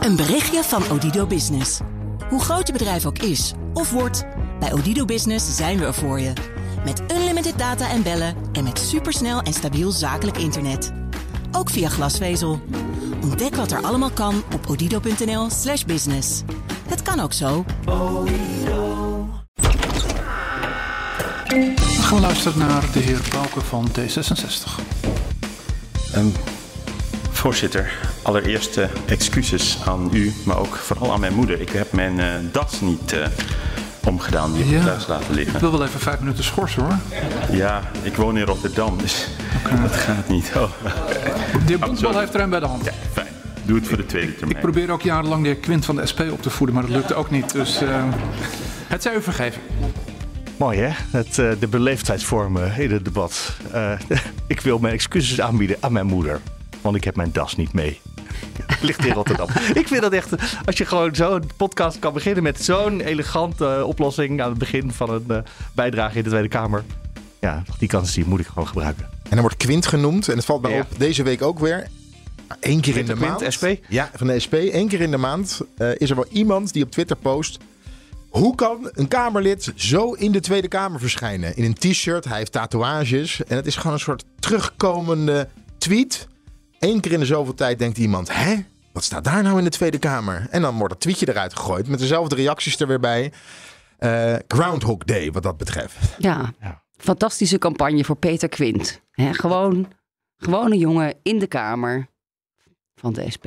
Een berichtje van Odido Business. Hoe groot je bedrijf ook is of wordt, bij Odido Business zijn we er voor je. Met unlimited data en bellen en met supersnel en stabiel zakelijk internet. Ook via glasvezel. Ontdek wat er allemaal kan op odido.nl/slash business. Het kan ook zo. We gaan luisteren naar de heer Bouke van D66. Um, voorzitter, allereerst uh, excuses aan u, maar ook vooral aan mijn moeder. Ik heb mijn uh, das niet uh, omgedaan, die heb ik thuis laten liggen. Ik wil wel even vijf minuten schorsen hoor. Ja, ik woon in Rotterdam, dus okay. dat gaat niet. Oh. De heer Bondsbal heeft er een bij de hand. Ja, fijn. Doe het voor de tweede termijn. Ik probeer ook jarenlang de heer Quint van de SP op te voeden, maar dat lukte ook niet. Dus het zij u vergeven. Mooi hè, het, de beleefdheidsvormen in het debat. Uh, ik wil mijn excuses aanbieden aan mijn moeder, want ik heb mijn das niet mee. Ligt in Rotterdam. ik vind dat echt, als je gewoon zo'n podcast kan beginnen met zo'n elegante uh, oplossing aan het begin van een bijdrage in de Tweede Kamer. Ja, die kans die moet ik gewoon gebruiken. En dan wordt Quint genoemd en het valt mij ja. op deze week ook weer. Eén keer in de maand. SP? Ja, van de SP. Eén keer in de maand is er wel iemand die op Twitter post hoe kan een Kamerlid zo in de Tweede Kamer verschijnen? In een t-shirt, hij heeft tatoeages. En het is gewoon een soort terugkomende tweet. Eén keer in de zoveel tijd denkt iemand: hè? Wat staat daar nou in de Tweede Kamer? En dan wordt dat tweetje eruit gegooid met dezelfde reacties er weer bij. Uh, Groundhog Day, wat dat betreft. Ja, ja. fantastische campagne voor Peter Quint. He, gewoon, gewoon een jongen in de Kamer van de SP.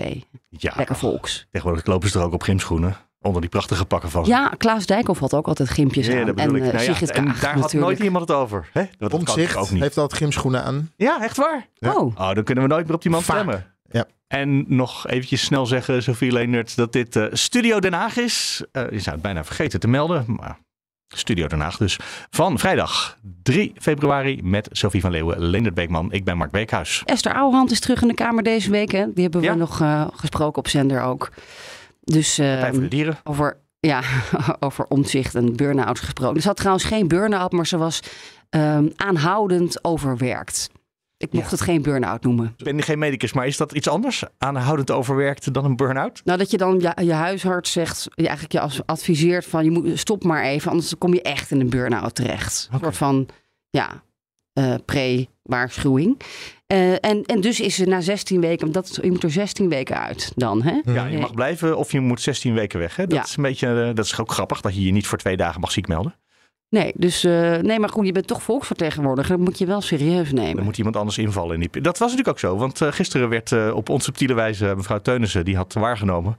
Ja, Lekker volks. Tegenwoordig lopen ze er ook op gymschoenen. Onder die prachtige pakken van. Ja, Klaas Dijkhoff had ook altijd gimpjes ja, aan. En, ik. Nou, Sigrid ja, en daar had nooit iemand het over. Hè? Dat kan Omtzigt ook niet. heeft altijd gymschoenen aan. Ja, echt waar? Ja. Oh, Oh, dan kunnen we nooit meer op die man stemmen. Ja. En nog eventjes snel zeggen, Sofie Leendert, dat dit eh, Studio Den Haag is. Eh, je zou het bijna vergeten te melden, maar Studio Den Haag dus. Van vrijdag 3 februari met Sofie van Leeuwen, Leendert Beekman. Ik ben Mark Beekhuis. Esther Ouwehand is terug in de Kamer deze week. Hè? Die hebben we Ja. nog eh, gesproken op zender ook. Dus eh, Partij voor de Dieren. over, ja, over omzicht en burn-out gesproken. Ze had trouwens geen burn-out, maar ze was ehm, aanhoudend overwerkt. Ik mocht Ja. het geen burn-out noemen. Ik ben geen medicus, maar is dat iets anders? Aanhoudend overwerkt dan een burn-out? Nou, dat je dan je, je huisarts zegt, je eigenlijk je als- adviseert van je moet stop maar even, anders kom je echt in een burn-out terecht. Een soort van ja, eh, pre-waarschuwing. Eh, en, en dus is ze na 16 weken, dat, je moet er 16 weken uit dan. Hè? Ja, je mag blijven of je moet 16 weken weg. Hè? Dat Ja. is een beetje, eh, dat is ook grappig dat je je niet voor twee dagen mag ziek melden. Nee, dus eh, nee, maar goed, je bent toch volksvertegenwoordiger. Dat moet je wel serieus Dan nemen. moet iemand anders invallen. In die... Dat was natuurlijk ook zo. Want gisteren werd eh, op onsubtiele wijze mevrouw Teunissen, die had waargenomen,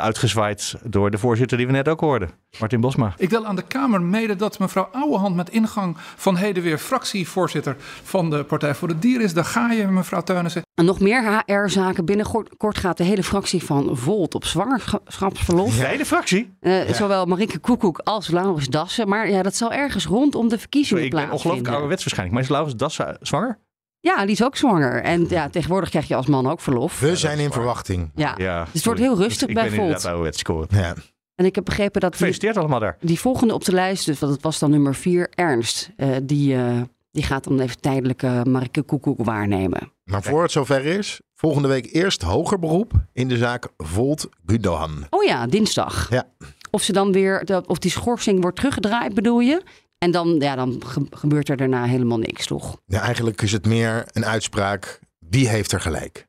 uitgezwaaid door de voorzitter die we net ook hoorden. Martin Bosma. Ik deel aan de Kamer mede dat mevrouw Ouwehand met ingang van heden weer fractievoorzitter van de Partij voor de Dieren is. Daar ga je, mevrouw Teunissen. En nog meer HR-zaken. Binnenkort gaat de hele fractie van Volt op zwangerschapsverlof. De hele fractie. Eh, Zowel Marieke Koekoek als Laurens Dassen. Maar ja, dat zal ergens rondom de verkiezingen Ik ben plaatsvinden. ongelooflijk ouderwets waarschijnlijk. Maar is Laurens Das eh, zwanger? Ja, die is ook zwanger. En ja, tegenwoordig krijg je als man ook verlof. We zijn in verwachting. Ja. Ja. Dus het wordt heel rustig ik bij ben inderdaad ouderwets. Ja. En ik heb begrepen dat die, Gefeliciteerd allemaal daar. die volgende op de lijst, dus want het was dan nummer vier, Ernst. eh, die, eh, die gaat dan even tijdelijk eh Marieke Koekoek waarnemen. Maar voor het zover is, volgende week eerst hoger beroep in de zaak Volt Gudohan. Oh ja, dinsdag. Ja. Of ze dan weer, dat- of die schorsing wordt teruggedraaid, bedoel je? En dan, ja, dan ge- gebeurt er daarna helemaal niks, toch? Ja, eigenlijk is het meer een uitspraak. Wie heeft er gelijk?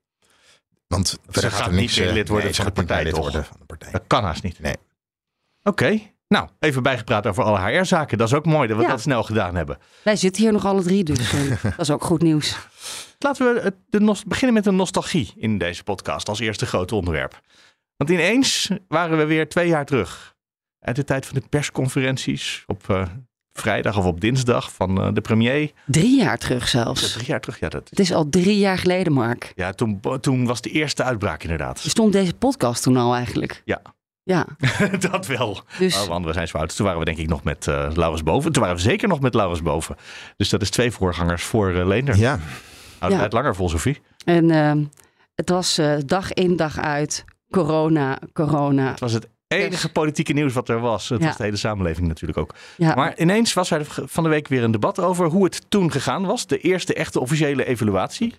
Want verder gaat er niet niks, meer eh, lid worden nee, ze van de gaat niet meer partij, lid worden van de partij. Dat kan haast niet. Nee. Oké. Nou, even bijgepraat over alle HR-zaken. Dat is ook mooi dat we Ja. dat snel gedaan hebben. Wij zitten hier nog alle drie, dus eh, dat is ook goed nieuws. Laten we het- de beginnen met een nostalgie in deze podcast als eerste grote onderwerp. Want ineens waren we weer twee jaar terug. Uit de tijd van de persconferenties op eh, vrijdag of op dinsdag van eh, de premier. Drie jaar terug Is zelfs. drie jaar terug? Ja, dat, Het is al drie jaar geleden, Mark. ja toen, toen was de eerste uitbraak inderdaad. Stond deze podcast toen al eigenlijk? Ja. Ja, dat wel. dus Oh, want we zijn zo oud. Toen waren we denk ik nog met eh Laurens Boven. Toen waren we zeker nog met Laurens Boven. Dus dat is twee voorgangers voor uh, Leender. Ja, Houdt Ja. het langer vol, Sophie. en ehm, het was eh, dag in dag uit corona, corona. Het was het enige Pers. politieke nieuws wat er was. Het Ja. was de hele samenleving natuurlijk ook. Ja, Maar ineens was er van de week weer een debat over hoe het toen gegaan was. De eerste echte officiële evaluatie.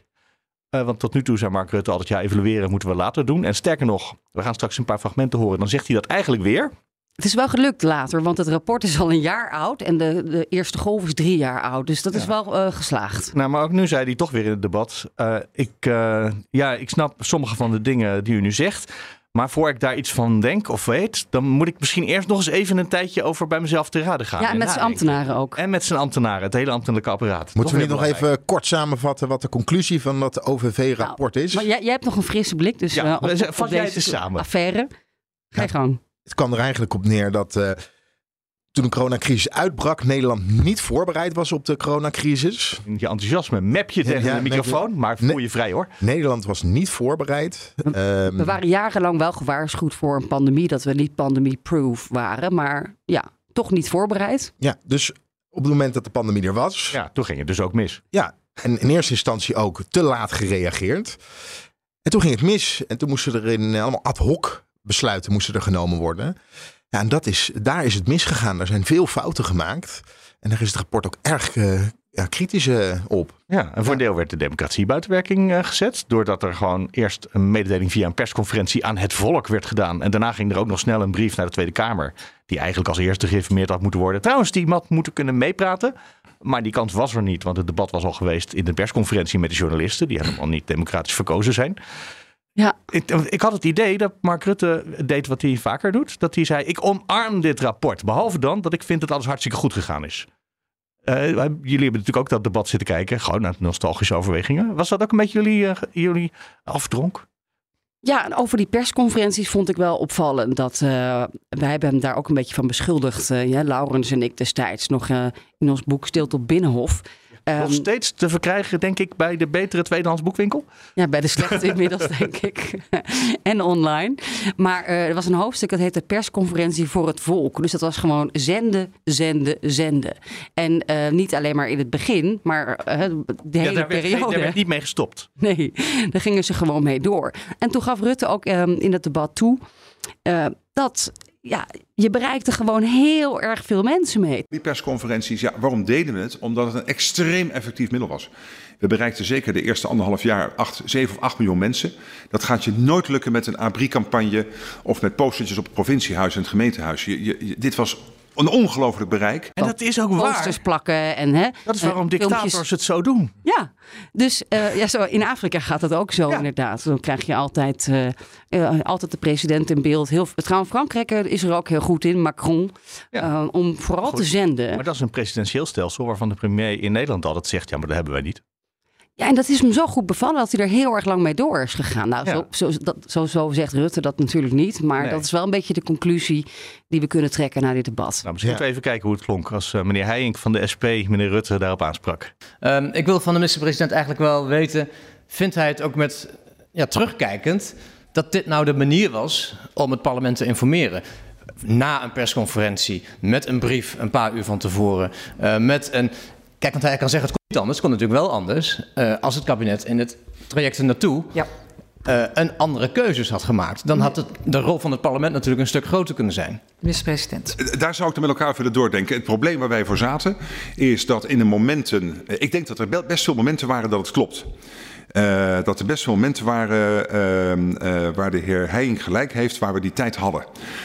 Uh, want tot nu toe zei Mark Rutte altijd, ja, evalueren moeten we later doen. En sterker nog, we gaan straks een paar fragmenten horen. Dan zegt hij dat eigenlijk weer. Het is wel gelukt later, want het rapport is al een jaar oud en de, de eerste golf is drie jaar oud. Dus dat is wel uh, geslaagd. Nou, maar ook nu zei hij toch weer in het debat: uh, ik, uh, ja, ik snap sommige van de dingen die u nu zegt. Maar voor ik daar iets van denk of weet, dan moet ik misschien eerst nog eens even een tijdje over bij mezelf te raden gaan. Ja, en met zijn ambtenaren ook. En met zijn ambtenaren, het hele ambtelijke apparaat. Moeten we niet nog even kort samenvatten wat de conclusie van dat OVV-rapport nou, is? Maar jij, jij, hebt nog een frisse blik, dus ja, uh, op, op, jij deze samen. affaire. Ga je gang. Het kwam er eigenlijk op neer dat uh, toen de coronacrisis uitbrak, Nederland niet voorbereid was op de coronacrisis. Je enthousiasme map je tegen ja, de microfoon, nee, maar voel je vrij hoor. Nederland was niet voorbereid. We, um, we waren jarenlang wel gewaarschuwd voor een pandemie, dat we niet pandemie-proof waren, maar ja, toch niet voorbereid. Ja, dus op het moment dat de pandemie er was. Ja, toen ging het dus ook mis. Ja, en in eerste instantie ook te laat gereageerd. En toen ging het mis. En toen moesten er in allemaal ad hoc besluiten moesten er genomen worden. Ja, en dat is, daar is het misgegaan. Er zijn veel fouten gemaakt. En daar is het rapport ook erg uh, ja, kritisch uh, op. Ja, en voor een deel werd de democratie buiten werking uh, gezet. Doordat er gewoon eerst een mededeling via een persconferentie aan het volk werd gedaan. En daarna ging er ook nog snel een brief naar de Tweede Kamer. Die eigenlijk als eerste geïnformeerd had moeten worden. Trouwens, die had moeten kunnen meepraten. Maar die kans was er niet, want het debat was al geweest in de persconferentie met de journalisten. Die helemaal niet democratisch verkozen zijn. Ja. Ik, ik, had het idee dat Mark Rutte deed wat hij vaker doet. Dat hij zei, ik omarm dit rapport. Behalve dan dat ik vind dat alles hartstikke goed gegaan is. Uh, jullie hebben natuurlijk ook dat debat zitten kijken. Gewoon naar nostalgische overwegingen. Was dat ook een beetje jullie, uh, jullie afdronk? Ja, en over die persconferenties vond ik wel opvallend dat uh, wij hebben hem daar ook een beetje van beschuldigd. ja, Laurens en ik destijds nog in ons boek Stilte op Binnenhof. Um, Nog steeds te verkrijgen, denk ik, bij de betere tweedehands boekwinkel? Ja, bij de slechte inmiddels, denk ik. en online. Maar uh, er was een hoofdstuk dat heette Persconferentie voor het Volk. Dus dat was gewoon zenden, zenden, zenden. En uh, niet alleen maar in het begin, maar uh, de hele ja, daar periode. Werd, daar werd niet mee gestopt. Nee, daar gingen ze gewoon mee door. En toen gaf Rutte ook um, in het debat toe dat ja, je bereikte gewoon heel erg veel mensen mee. Die persconferenties, ja, waarom deden we het? Omdat het een extreem effectief middel was. We bereikten zeker de eerste anderhalf jaar 8, 7 of 8 miljoen mensen. Dat gaat je nooit lukken met een abri-campagne of met postertjes op het provinciehuis en het gemeentehuis. Je, dit was een ongelooflijk bereik. En dat is ook waar. Posters plakken en hè. Dat is waarom dictators filmpjes. het zo doen. Ja, dus uh, ja, zo, in Afrika gaat dat ook zo ja. inderdaad. Dan krijg je altijd, uh, uh, altijd de president in beeld. Heel, trouwens, Frankrijk is er ook heel goed in, Macron, ja. om vooral goed. te zenden. Maar dat is een presidentieel stelsel waarvan de premier in Nederland altijd zegt, ja, maar dat hebben wij niet. Ja, en dat is hem zo goed bevallen dat hij er heel erg lang mee door is gegaan. Nou, Ja. zo, zo, dat, zo, zo zegt Rutte dat natuurlijk niet. Maar Nee. dat is wel een beetje de conclusie die we kunnen trekken naar dit debat. Nou, misschien Ja. moeten we even kijken hoe het klonk als eh, meneer Heijink van de SP meneer Rutte daarop aansprak. Ehm, ik wil van de minister-president eigenlijk wel weten, vindt hij het ook met, ja, terugkijkend, dat dit nou de manier was om het parlement te informeren? Na een persconferentie, met een brief een paar uur van tevoren, eh, met een... Kijk, want hij kan zeggen het kon niet anders, het kon natuurlijk wel anders, eh, als het kabinet in het traject er naartoe Ja. eh, een andere keuzes had gemaakt. Dan had het, de rol van het parlement natuurlijk een stuk groter kunnen zijn. Minister-president. Daar zou ik dan met elkaar willen doordenken. Het probleem waar wij voor zaten is dat in de momenten. eh, Ik denk dat er be- best veel momenten waren dat het klopt. Eh, dat er best veel momenten waren ehm, eh, waar de heer Heijing gelijk heeft, waar we die tijd hadden.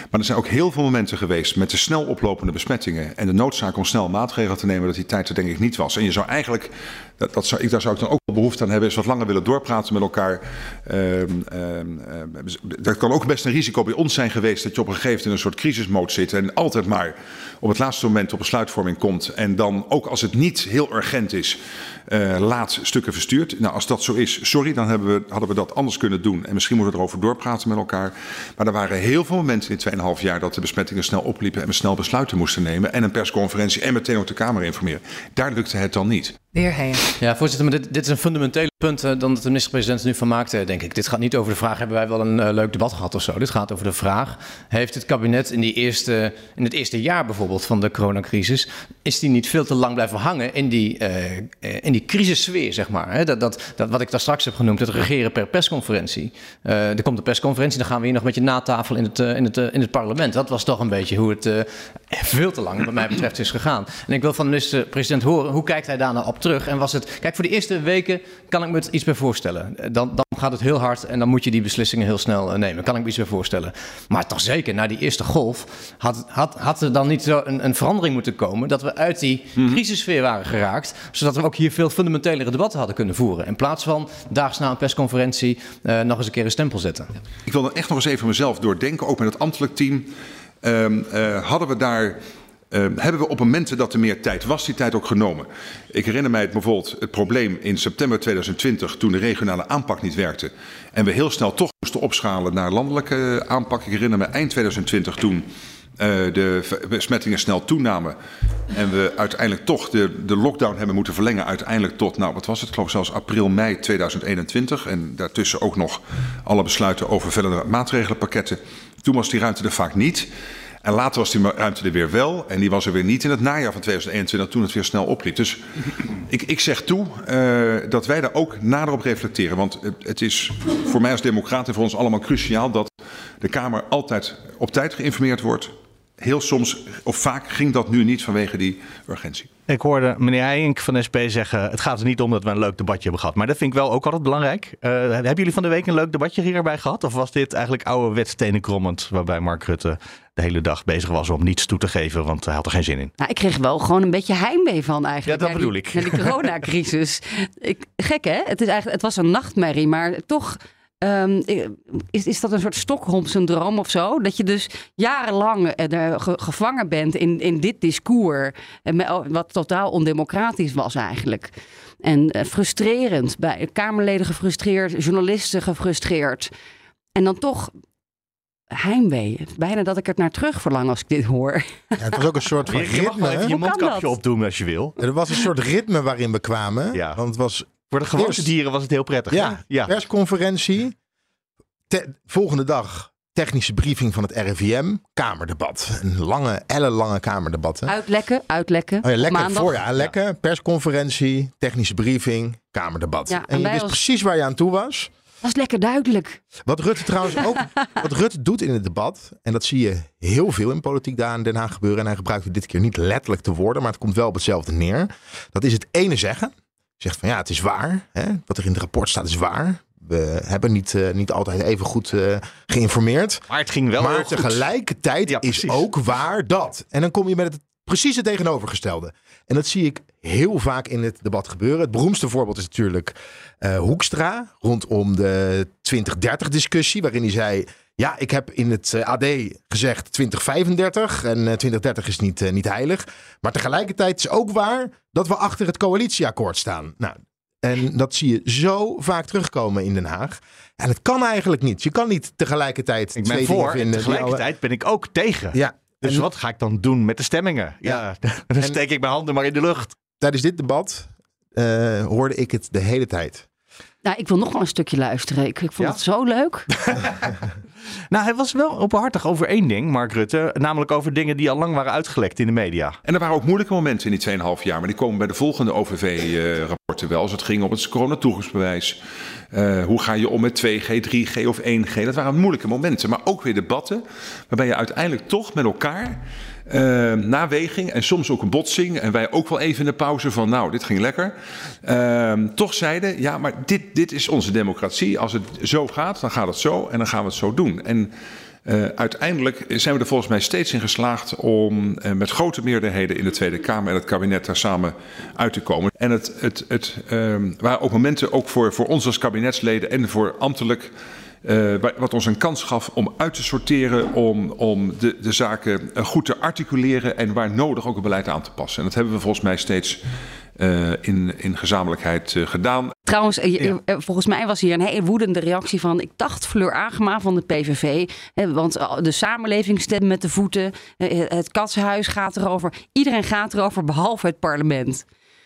Maar er zijn ook heel veel momenten geweest met de snel oplopende besmettingen en de noodzaak om snel maatregelen te nemen, dat die tijd er denk ik niet was. En je zou eigenlijk, dat, dat zou, ik, daar zou ik dan ook wel behoefte aan hebben, is wat langer willen doorpraten met elkaar. Ehm, ehm, ehm, dat kan ook best een risico bij ons zijn geweest dat je op een gegeven moment in een soort crisismode zit en altijd maar op het laatste moment tot besluitvorming komt. En dan ook als het niet heel urgent is, eh, laat stukken verstuurt. Nou, als dat zo is, sorry, dan hebben we, hadden we dat anders kunnen doen. En misschien moeten we erover doorpraten met elkaar. Maar er waren heel veel momenten in 2,5 jaar dat de besmettingen snel opliepen en we snel besluiten moesten nemen. En een persconferentie en meteen ook de Kamer informeren. Daar lukte het dan niet. De heer Heijen. Ja, voorzitter, maar dit, dit is een fundamenteel punt eh, dan dat de minister-president er nu van maakte, denk ik. Dit gaat niet over de vraag, hebben wij wel een eh, leuk debat gehad of zo? Dit gaat over de vraag, heeft het kabinet in, die eerste, in het eerste jaar bijvoorbeeld van de coronacrisis, is die niet veel te lang blijven hangen in die, eh, in die crisissfeer, zeg maar? Hè? Dat, dat, dat, wat ik daar straks heb genoemd, het regeren per persconferentie. Eh, er komt een persconferentie, dan gaan we hier nog met je natafel in het, in, het, in het parlement. Dat was toch een beetje hoe het veel te lang, wat mij betreft, is gegaan. En ik wil van de minister-president horen, hoe kijkt hij daar nou op terug? En was het, kijk, voor de eerste weken kan ik me het iets bij voorstellen. Dan, dan gaat het heel hard en dan moet je die beslissingen heel snel nemen. Kan ik me iets bij voorstellen. Maar toch zeker, na die eerste golf had, had, had er dan niet zo een, een verandering moeten komen... dat we uit die Mhm. crisissfeer waren geraakt... zodat we ook hier veel fundamentelere debatten hadden kunnen voeren. In plaats van daags na een persconferentie eh, nog eens een keer een stempel zetten. Ik wil dan echt nog eens even mezelf doordenken, ook met het ambtelijk team. Ehm, eh, hadden we daar, ehm, hebben we op momenten dat er meer tijd was, die tijd ook genomen? Ik herinner mij het, bijvoorbeeld het probleem in september 2020, toen de regionale aanpak niet werkte. En we heel snel toch moesten opschalen naar landelijke aanpak. Ik herinner me eind 2020 toen. eh, de besmettingen snel toenamen. En we uiteindelijk toch de, de lockdown hebben moeten verlengen. Uiteindelijk tot, nou wat was het, ik geloof zelfs april, mei 2021. En daartussen ook nog alle besluiten over verdere maatregelenpakketten. Toen was die ruimte er vaak niet. En later was die ruimte er weer wel. En die was er weer niet in het najaar van 2021, toen het weer snel opliep. Dus ik, ik zeg toe eh, dat wij daar ook nader op reflecteren. Want het, het is voor mij als democraat en voor ons allemaal cruciaal dat de Kamer altijd op tijd geïnformeerd wordt. Heel soms, of vaak, ging dat nu niet vanwege die urgentie. Ik hoorde meneer Heijink van SP zeggen... het gaat er niet om dat we een leuk debatje hebben gehad. Maar dat vind ik wel ook altijd belangrijk. Eh, hebben jullie van de week een leuk debatje hierbij gehad? Of was dit eigenlijk ouderwets tenenkrommend... waarbij Mark Rutte de hele dag bezig was om niets toe te geven... want hij had er geen zin in? Nou, ik kreeg wel gewoon een beetje heimwee van eigenlijk. Ja, dat die- bedoel ik. Die coronacrisis. ik, gek hè? Het, is eigenlijk, het was een nachtmerrie, maar toch... ehm, is, is dat een soort Stockholm-syndroom of zo? Dat je dus jarenlang eh, er ge- gevangen bent in, in dit discours. Oh, wat totaal ondemocratisch was eigenlijk. En eh, frustrerend. Bij Kamerleden gefrustreerd, journalisten gefrustreerd. En dan toch heimwee. Bijna dat ik het naar terug verlang als ik dit hoor. Ja, het was ook een soort van Je mag wel even ritme. je mondkapje opdoen als je wil. Er was een soort ritme waarin we kwamen. Ja. Want het was Voor de gewone Eerst- dieren was het heel prettig. ja, hè? ja. persconferentie. Te- volgende dag technische briefing van het RIVM. Kamerdebat. Een lange, ellenlange kamerdebat. Hè? Uitlekken, uitlekken. Oh ja, lekker Maandag. voor ja, lekker. Persconferentie, technische briefing, kamerdebat. Ja, en, en je wist als- precies waar je aan toe was. Dat is lekker duidelijk. Wat Rutte trouwens ook wat Rutte doet in het debat, en dat zie je heel veel in politiek daar in Den Haag gebeuren. En hij gebruikt het dit keer niet letterlijk te woorden, maar het komt wel op hetzelfde neer. Dat is het ene zeggen. Zegt van ja, het is waar. Hè? Wat er in het rapport staat is waar. We hebben niet, eh, niet altijd even goed eh, geïnformeerd. Maar het ging wel maar tegelijkertijd Ja, is ook waar dat. En dan kom je met het precies het tegenovergestelde. En dat zie ik heel vaak in het debat gebeuren. Het beroemdste voorbeeld is natuurlijk eh, Hoekstra rondom de 2030-discussie, waarin hij zei. Ja, ik heb in het eh, AD gezegd 2035 en eh, 2030 is niet, eh, niet heilig. Maar tegelijkertijd is ook waar dat we achter het coalitieakkoord staan. Nou, en dat zie je zo vaak terugkomen in Den Haag. En het kan eigenlijk niet. Je kan niet tegelijkertijd Ik twee ben voor en vinden. tegelijkertijd ben ik ook tegen. Ja, Dus en wat ga ik dan doen met de stemmingen? Ja, dan steek ik mijn handen maar in de lucht. tijdens dit debat eh, hoorde ik het de hele tijd. Nou, ik wil nog wel een stukje luisteren. Ik, ik vond Ja? het zo leuk. Nou, hij was wel openhartig over één ding, Mark Rutte. Namelijk over dingen die al lang waren uitgelekt in de media. En er waren ook moeilijke momenten in die 2,5 jaar. Maar die komen bij de volgende OVV-rapporten wel. Als het ging om het coronatoegangsbewijs. Eh, hoe ga je om met 2G, 3G of 1G? Dat waren moeilijke momenten. Maar ook weer debatten. Waarbij je uiteindelijk toch met elkaar. Eh na weging en soms ook een botsing. En wij ook wel even in de pauze van. Nou, dit ging lekker. eh, toch zeiden. Ja, maar dit, dit is onze democratie. Als het zo gaat, dan gaat het zo. En dan gaan we het zo doen. En. Uh, uiteindelijk zijn we er volgens mij steeds in geslaagd om uh, met grote meerderheden in de Tweede Kamer en het kabinet daar samen uit te komen. En het, het, het uh, waren ook momenten, ook voor, voor ons als kabinetsleden en voor ambtelijk, uh, wat ons een kans gaf om uit te sorteren, om, om de, de zaken goed te articuleren en waar nodig ook het beleid aan te passen. En dat hebben we volgens mij steeds uh, in, in gezamenlijkheid uh, gedaan. Trouwens, ja. volgens mij was hier een hele woedende reactie van, ik dacht Fleur Agema van de PVV. Hè, want de samenleving stemt met de voeten. Het katshuis gaat erover. Iedereen gaat erover, behalve het parlement.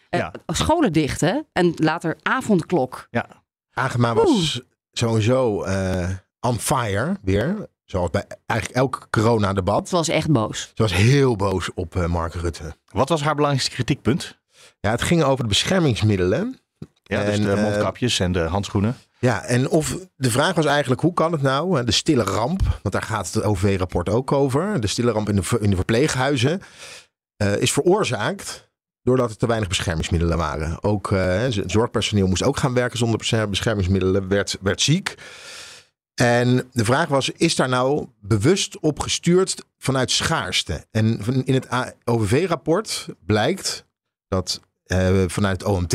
Ja. Uh, scholen dicht, hè? En later avondklok. Ja. Agema was Oeh. Sowieso uh, on fire weer. Zoals bij eigenlijk elk coronadebat. Ze was echt boos. Ze was heel boos op uh, Mark Rutte. Wat was haar belangrijkste kritiekpunt? Ja, het ging over de beschermingsmiddelen. Ja, dus de mondkapjes en de handschoenen. Ja, en of de vraag was eigenlijk, hoe kan het nou? De stille ramp, want daar gaat het OV-rapport ook over. De stille ramp in de, in de verpleeghuizen uh, is veroorzaakt doordat er te weinig beschermingsmiddelen waren. Ook uh, zorgpersoneel moest ook gaan werken zonder beschermingsmiddelen, werd, werd ziek. En de vraag was, is daar nou bewust op gestuurd vanuit schaarste? En in het OVV-rapport blijkt dat uh, vanuit het OMT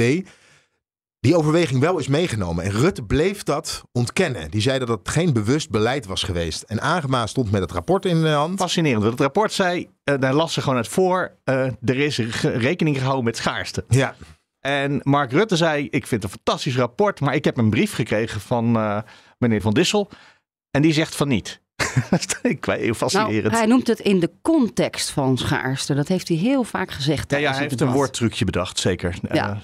die overweging wel is meegenomen. En Rutte bleef dat ontkennen. Die zei dat het geen bewust beleid was geweest. En Agema stond met het rapport in de hand. Fascinerend. Want het rapport zei, uh, daar las ze gewoon uit voor, uh, er is rekening gehouden met schaarste. Ja. En Mark Rutte zei, ik vind het een fantastisch rapport, maar ik heb een brief gekregen van uh, meneer Van Dissel. En die zegt van niet. ik weet heel fascinerend. Nou, hij noemt het in de context van schaarste. Dat heeft hij heel vaak gezegd. Ja, ja hij heeft een woordtrucje bedacht, zeker. Ja.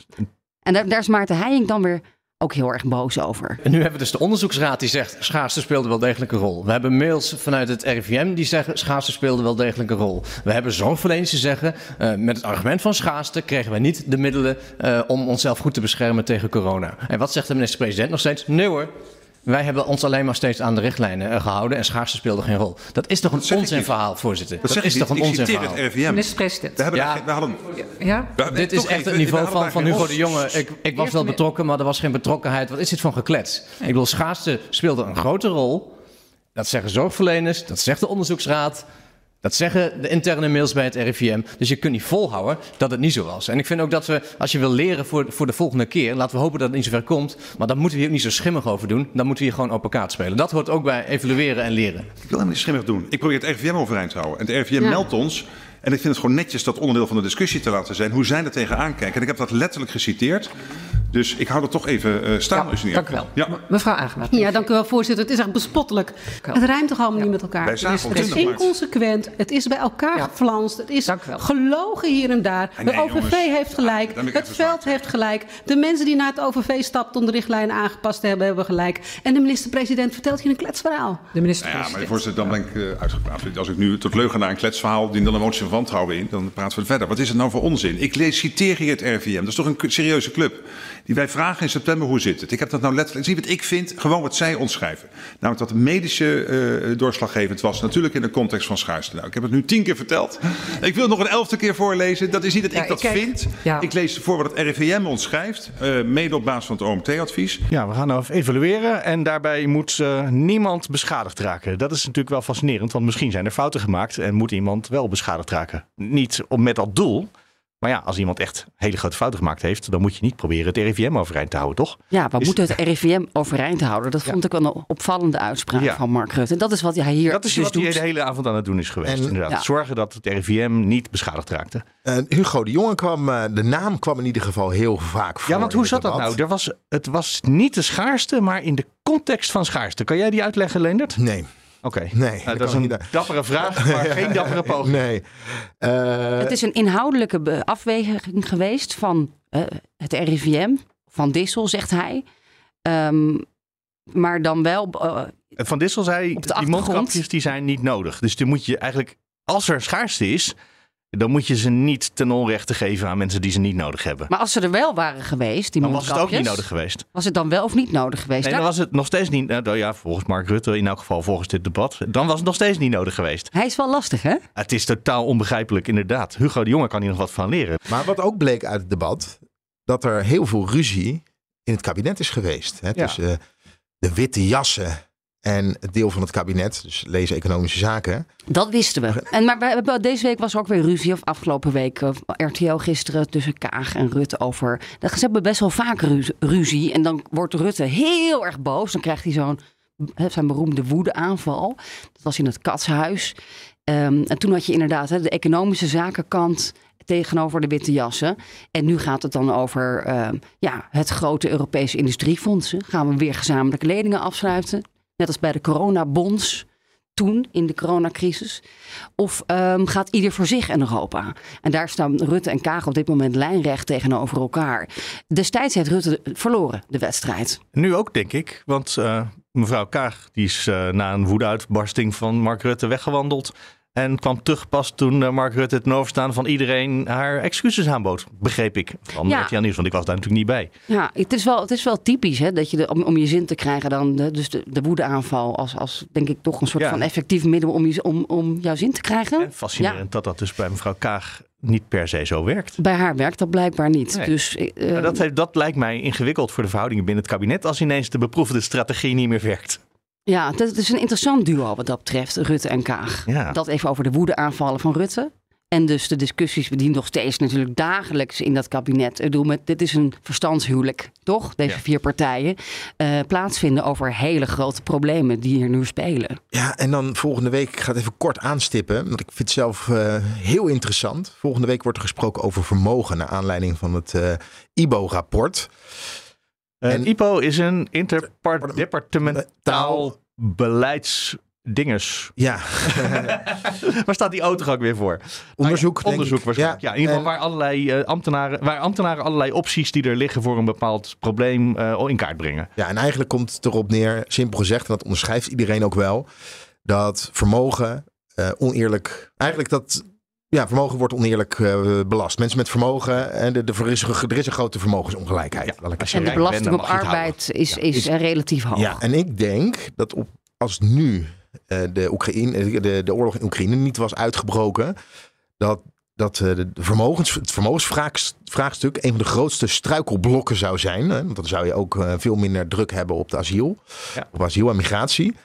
En daar, is Maarten Heijink dan weer ook heel erg boos over. En nu hebben we dus de onderzoeksraad die zegt schaarste speelde wel degelijk een rol. We hebben mails vanuit het RIVM die zeggen schaarste speelde wel degelijk een rol. We hebben zorgverleners die zeggen uh, met het argument van schaarste kregen wij niet de middelen uh, om onszelf goed te beschermen tegen corona. En wat zegt de minister-president nog steeds? Nee hoor, wij hebben ons alleen maar steeds aan de richtlijnen uh, gehouden en schaarste speelde geen rol. Dat is toch een onzinverhaal, voorzitter? Dat, dat is toch een onzinverhaal? het RIVM. Minister-president. We, hebben ja. we hadden... Ja? We, dit is echt het niveau van, van Hugo de Jonge. Ik, ik was wel betrokken, maar er was geen betrokkenheid. Wat is dit voor geklets? Ik bedoel, schaarste speelde een grote rol. Dat zeggen zorgverleners, dat zegt de onderzoeksraad. Dat zeggen de interne mails bij het RIVM. Dus je kunt niet volhouden dat het niet zo was. En ik vind ook dat we, als je wil leren voor, voor de volgende keer, laten we hopen dat het niet zover komt. Maar dan moeten we hier ook niet zo schimmig over doen. Dan moeten we hier gewoon op elkaar spelen. Dat hoort ook bij evalueren en leren. Ik wil helemaal niet schimmig doen. Ik probeer het RIVM overeind te houden. En het RIVM ja. meldt ons. En ik vind het gewoon netjes dat onderdeel van de discussie te laten zijn. Hoe zij er tegenaan kijken. En ik heb dat letterlijk geciteerd. Dus ik hou dat toch even uh, staan. Ja, dank u wel. Ja. Mevrouw Agema. Ja, dank u wel, voorzitter. Het is echt bespottelijk. Het rijmt toch allemaal ja. niet met elkaar? het is inconsequent. Het is bij elkaar ja. geflanst. Het is gelogen hier en daar. De nee, OVV jongens. heeft gelijk. het veld heeft gelijk. De mensen die naar het OVV stapten om de richtlijnen aangepast te hebben, hebben gelijk. En de minister-president vertelt hier een kletsverhaal. De minister-president. Ja, maar voorzitter, dan ben ik uh, uitgepraat. Als ik nu tot leugen naar een kletsverhaal dien dan een motie van wantrouwen in, dan praten we verder. Wat is het nou voor onzin? Ik lees, citeer hier het RVM. Dat is toch een serieuze club. Die wij vragen in september hoe zit het. Ik heb dat nou letterlijk. Zie wat ik vind, gewoon wat zij ons schrijven. Namelijk dat de medische uh, doorslaggevend was. Natuurlijk in de context van schaarste. Nou, ik heb het nu tien keer verteld. Ik wil het nog een elfde keer voorlezen. Dat is niet dat ja, ik dat ik kijk, vind. Ja. Ik lees voor wat het RIVM ons schrijft. Uh, mede op basis van het OMT-advies. Ja, we gaan nou even evalueren. En daarbij moet uh, niemand beschadigd raken. Dat is natuurlijk wel fascinerend. Want misschien zijn er fouten gemaakt. En moet iemand wel beschadigd raken. Niet om met dat doel. Maar ja, als iemand echt hele grote fouten gemaakt heeft, dan moet je niet proberen het RIVM overeind te houden, toch? Ja, we moeten het RIVM overeind houden. Dat vond ik wel een opvallende uitspraak ja. van Mark Rutte. En dat is wat hij hier Dat is dus wat hij de hele avond aan het doen is geweest. En, inderdaad. Ja. Zorgen dat het RIVM niet beschadigd raakte. Uh, Hugo de Jonge kwam, uh, de naam kwam in ieder geval heel vaak voor. Ja, want hoe zat dat nou? Er was, het was niet de schaarste, maar in de context van schaarste. Kan jij die uitleggen, Leendert? Nee. Oké, okay. nee, nou, dat is een niet. dappere vraag, maar geen dappere poging. Nee. Uh, het is een inhoudelijke afweging geweest van uh, het RIVM, van Dissel, zegt hij. Um, maar dan wel. Uh, van Dissel zei: die mondkapjes die zijn niet nodig. Dus die moet je eigenlijk, als er schaarste is, dan moet je ze niet ten onrechte geven aan mensen die ze niet nodig hebben. Maar als ze er wel waren geweest, die dan was het ook niet nodig geweest. Was het dan wel of niet nodig geweest? Nee, dan was het nog steeds niet. Nou ja, volgens Mark Rutte, in elk geval volgens dit debat, dan was het nog steeds niet nodig geweest. Hij is wel lastig, hè? Het is totaal onbegrijpelijk, inderdaad. Hugo de Jonge kan hier nog wat van leren. Maar wat ook bleek uit het debat, dat er heel veel ruzie in het kabinet is geweest. Hè? Ja. Tussen de witte jassen en het deel van het kabinet, dus lezen economische zaken. Dat wisten we. En, maar deze week was er ook weer ruzie, of afgelopen week, uh, RTL gisteren tussen Kaag en Rutte over. Ze hebben best wel vaak ruzie. En dan wordt Rutte heel erg boos. Dan krijgt hij zo'n zijn beroemde woedeaanval. Dat was in het katshuis. Um, en toen had je inderdaad hè, de economische zakenkant tegenover de witte jassen. En nu gaat het dan over uh, ja, het grote Europese industriefondsen. Gaan we weer gezamenlijke leningen afsluiten. Net als bij de coronabonds toen in de coronacrisis? Of um, gaat ieder voor zich in Europa? En daar staan Rutte en Kaag op dit moment lijnrecht tegenover elkaar. Destijds heeft Rutte verloren, de wedstrijd. Nu ook, denk ik. Want uh, mevrouw Kaag die is uh, na een woedeuitbarsting van Mark Rutte weggewandeld. En kwam terug pas toen uh, Mark Rutte het overstaan van iedereen haar excuses aanbood. Begreep ik. Van ja. RTL Nieuws, want ik was daar natuurlijk niet bij. Ja, het is wel, het is wel typisch hè, dat je de, om, om je zin te krijgen dan de, dus de, de woedeaanval als, als denk ik toch een soort ja. van effectief middel om, je, om, om jouw zin te krijgen. En fascinerend ja. dat dat dus bij mevrouw Kaag niet per se zo werkt. Bij haar werkt dat blijkbaar niet. Nee. Dus, uh, dat, heeft, dat lijkt mij ingewikkeld voor de verhoudingen binnen het kabinet als ineens de beproefde strategie niet meer werkt. Ja, dat is een interessant duo wat dat betreft, Rutte en Kaag. Ja. Dat even over de woede-aanvallen van Rutte. En dus de discussies die nog steeds natuurlijk dagelijks in dat kabinet. Ik bedoel, met, dit is een verstandshuwelijk, toch? Deze Ja. vier partijen. eh, plaatsvinden over hele grote problemen die hier nu spelen. Ja, en dan volgende week, ik ga het even kort aanstippen, want ik vind het zelf eh, heel interessant. Volgende week wordt er gesproken over vermogen naar aanleiding van het eh, IBO-rapport. En- IPO is een interdepartementaal beleidsdingers. Ja, Waar staat die auto ook weer voor? onderzoek. denk Onderzoek waarschijnlijk. Ja, in ieder geval waar allerlei eh, ambtenaren, waar ambtenaren allerlei opties die er liggen voor een bepaald probleem eh, in kaart brengen. Ja, en eigenlijk komt het erop neer, simpel gezegd, en dat onderschrijft iedereen ook wel, dat vermogen eh, oneerlijk, eigenlijk dat, ja, vermogen wordt oneerlijk eh, belast. Mensen met vermogen, en de, de, er, is, een- er is een grote vermogensongelijkheid. Ja, als je En de bent, belasting op arbeid is, Ja, is, is- eh, relatief hoog. Ja, en ik denk dat op, als nu eh, de, Oekraïne, de, de oorlog in Oekraïne niet was uitgebroken, dat, dat eh, de vermogens, het vermogensvraagstuk een van de grootste struikelblokken zou zijn. Hè? Want dan zou je ook eh, veel minder druk hebben op de asiel, Ja. op asiel en migratie.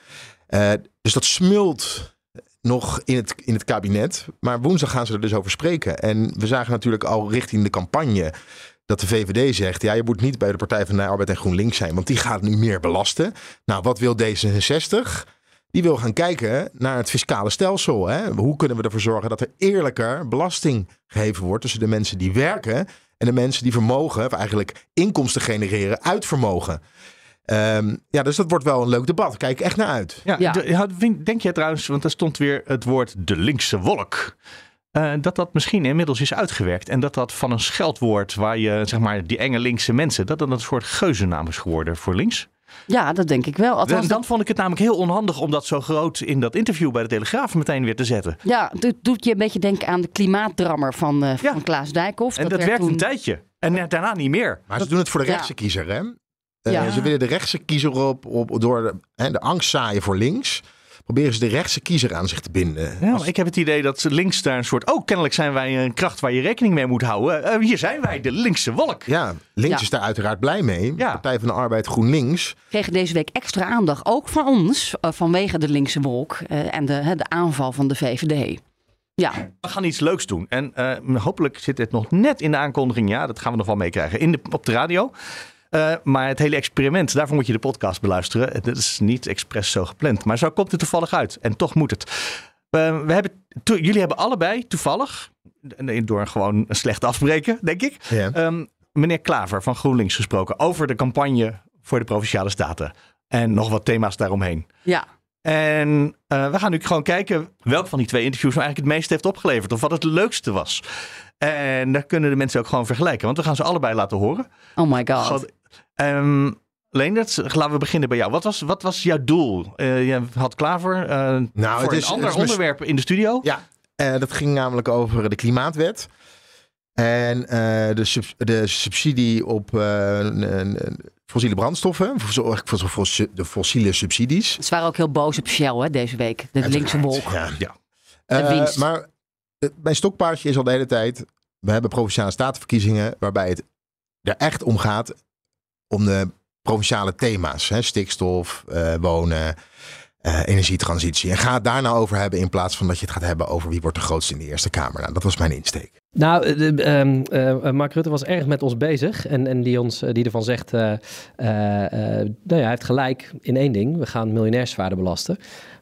Eh, dus dat smult nog in het, in het kabinet. Maar woensdag gaan ze er dus over spreken. En we zagen natuurlijk al richting de campagne dat de VVD zegt: ja, je moet niet bij de Partij van de Arbeid en GroenLinks zijn, want die gaat nu meer belasten. Nou, wat wil D66? Die wil gaan kijken naar het fiscale stelsel. Hè? Hoe kunnen we ervoor zorgen dat er eerlijker belasting geheven wordt tussen de mensen die werken en de mensen die vermogen, of eigenlijk inkomsten genereren uit vermogen. Ehm, ja, dus dat wordt wel een leuk debat. Kijk echt naar uit. Ja, denk jij trouwens, want er stond weer het woord de linkse wolk. eh, dat dat misschien inmiddels is uitgewerkt. En dat dat van een scheldwoord waar je, zeg maar, die enge linkse mensen, dat dat een soort geuzennaam is geworden voor links. Ja, dat denk ik wel. Althans, En dan vond ik het namelijk heel onhandig om dat zo groot in dat interview bij de Telegraaf meteen weer te zetten. Ja, het doet je een beetje denken aan de klimaatdrammer van, eh, Ja. van Klaas Dijkhoff. En dat, werd werkt toen- een tijdje. En daarna niet meer. Maar ze doen het voor de Ja. rechtse kiezer, hè? Eh, Ja. Ze willen de rechtse kiezer op, op door de, hè, de angst zaaien voor links. Proberen ze de rechtse kiezer aan zich te binden. Ja, Als- ik heb het idee dat links daar een soort... Oh, kennelijk zijn wij een kracht waar je rekening mee moet houden. Eh, hier zijn wij, de linkse wolk. ja, links Ja. is daar uiteraard blij mee. Ja. Partij van de Arbeid, GroenLinks. kregen deze week extra aandacht, ook van ons, eh, vanwege de linkse wolk eh, en de, hè, de aanval van de VVD. Ja, We gaan iets leuks doen. En eh, hopelijk zit het nog net in de aankondiging. Ja, dat gaan we nog wel meekrijgen in de, op de radio. Eh, maar het hele experiment, daarvoor moet je de podcast beluisteren. Het is niet expres zo gepland. Maar zo komt het toevallig uit. En toch moet het. Eh, we hebben, to- jullie hebben allebei toevallig, door gewoon een slecht afspreken, denk ik, ehm, meneer Klaver van GroenLinks gesproken over de campagne voor de Provinciale Staten. En nog wat thema's daaromheen. ja. En eh, we gaan nu gewoon kijken welk van die twee interviews nou eigenlijk het meeste heeft opgeleverd. Of wat het leukste was. En daar kunnen de mensen ook gewoon vergelijken. Want we gaan ze allebei laten horen. Oh my god. Ehm, Leendert, laten we beginnen bij jou. Wat was, wat was jouw doel? Eh, je had Klaver eh, Nou, voor het is- een ander het is mis- onderwerp in de studio. Ja, eh, dat ging namelijk over de klimaatwet. En eh, de, sub- de subsidie op eh, fossiele brandstoffen. Voor, zo- voor, de fossiele subsidies. Ze waren ook heel boos op Shell hè, deze week. De linkse wolk. Ja. Ja. De Eh, winst. maar mijn stokpaardje is al de hele tijd. We hebben provinciale statenverkiezingen. waarbij het er echt om gaat. Om de provinciale thema's: hè, stikstof, eh, wonen, eh, energietransitie. En ga het daar nou over hebben. in plaats van dat je het gaat hebben over wie wordt de grootste in de Eerste Kamer. Nou, dat was mijn insteek. Nou, eh, de- ehm, eh, Mark Rutte was erg met ons bezig. En, en die, ons, die ervan zegt, nou ja, hij heeft gelijk in één ding. We gaan miljonairs zwaarder belasten.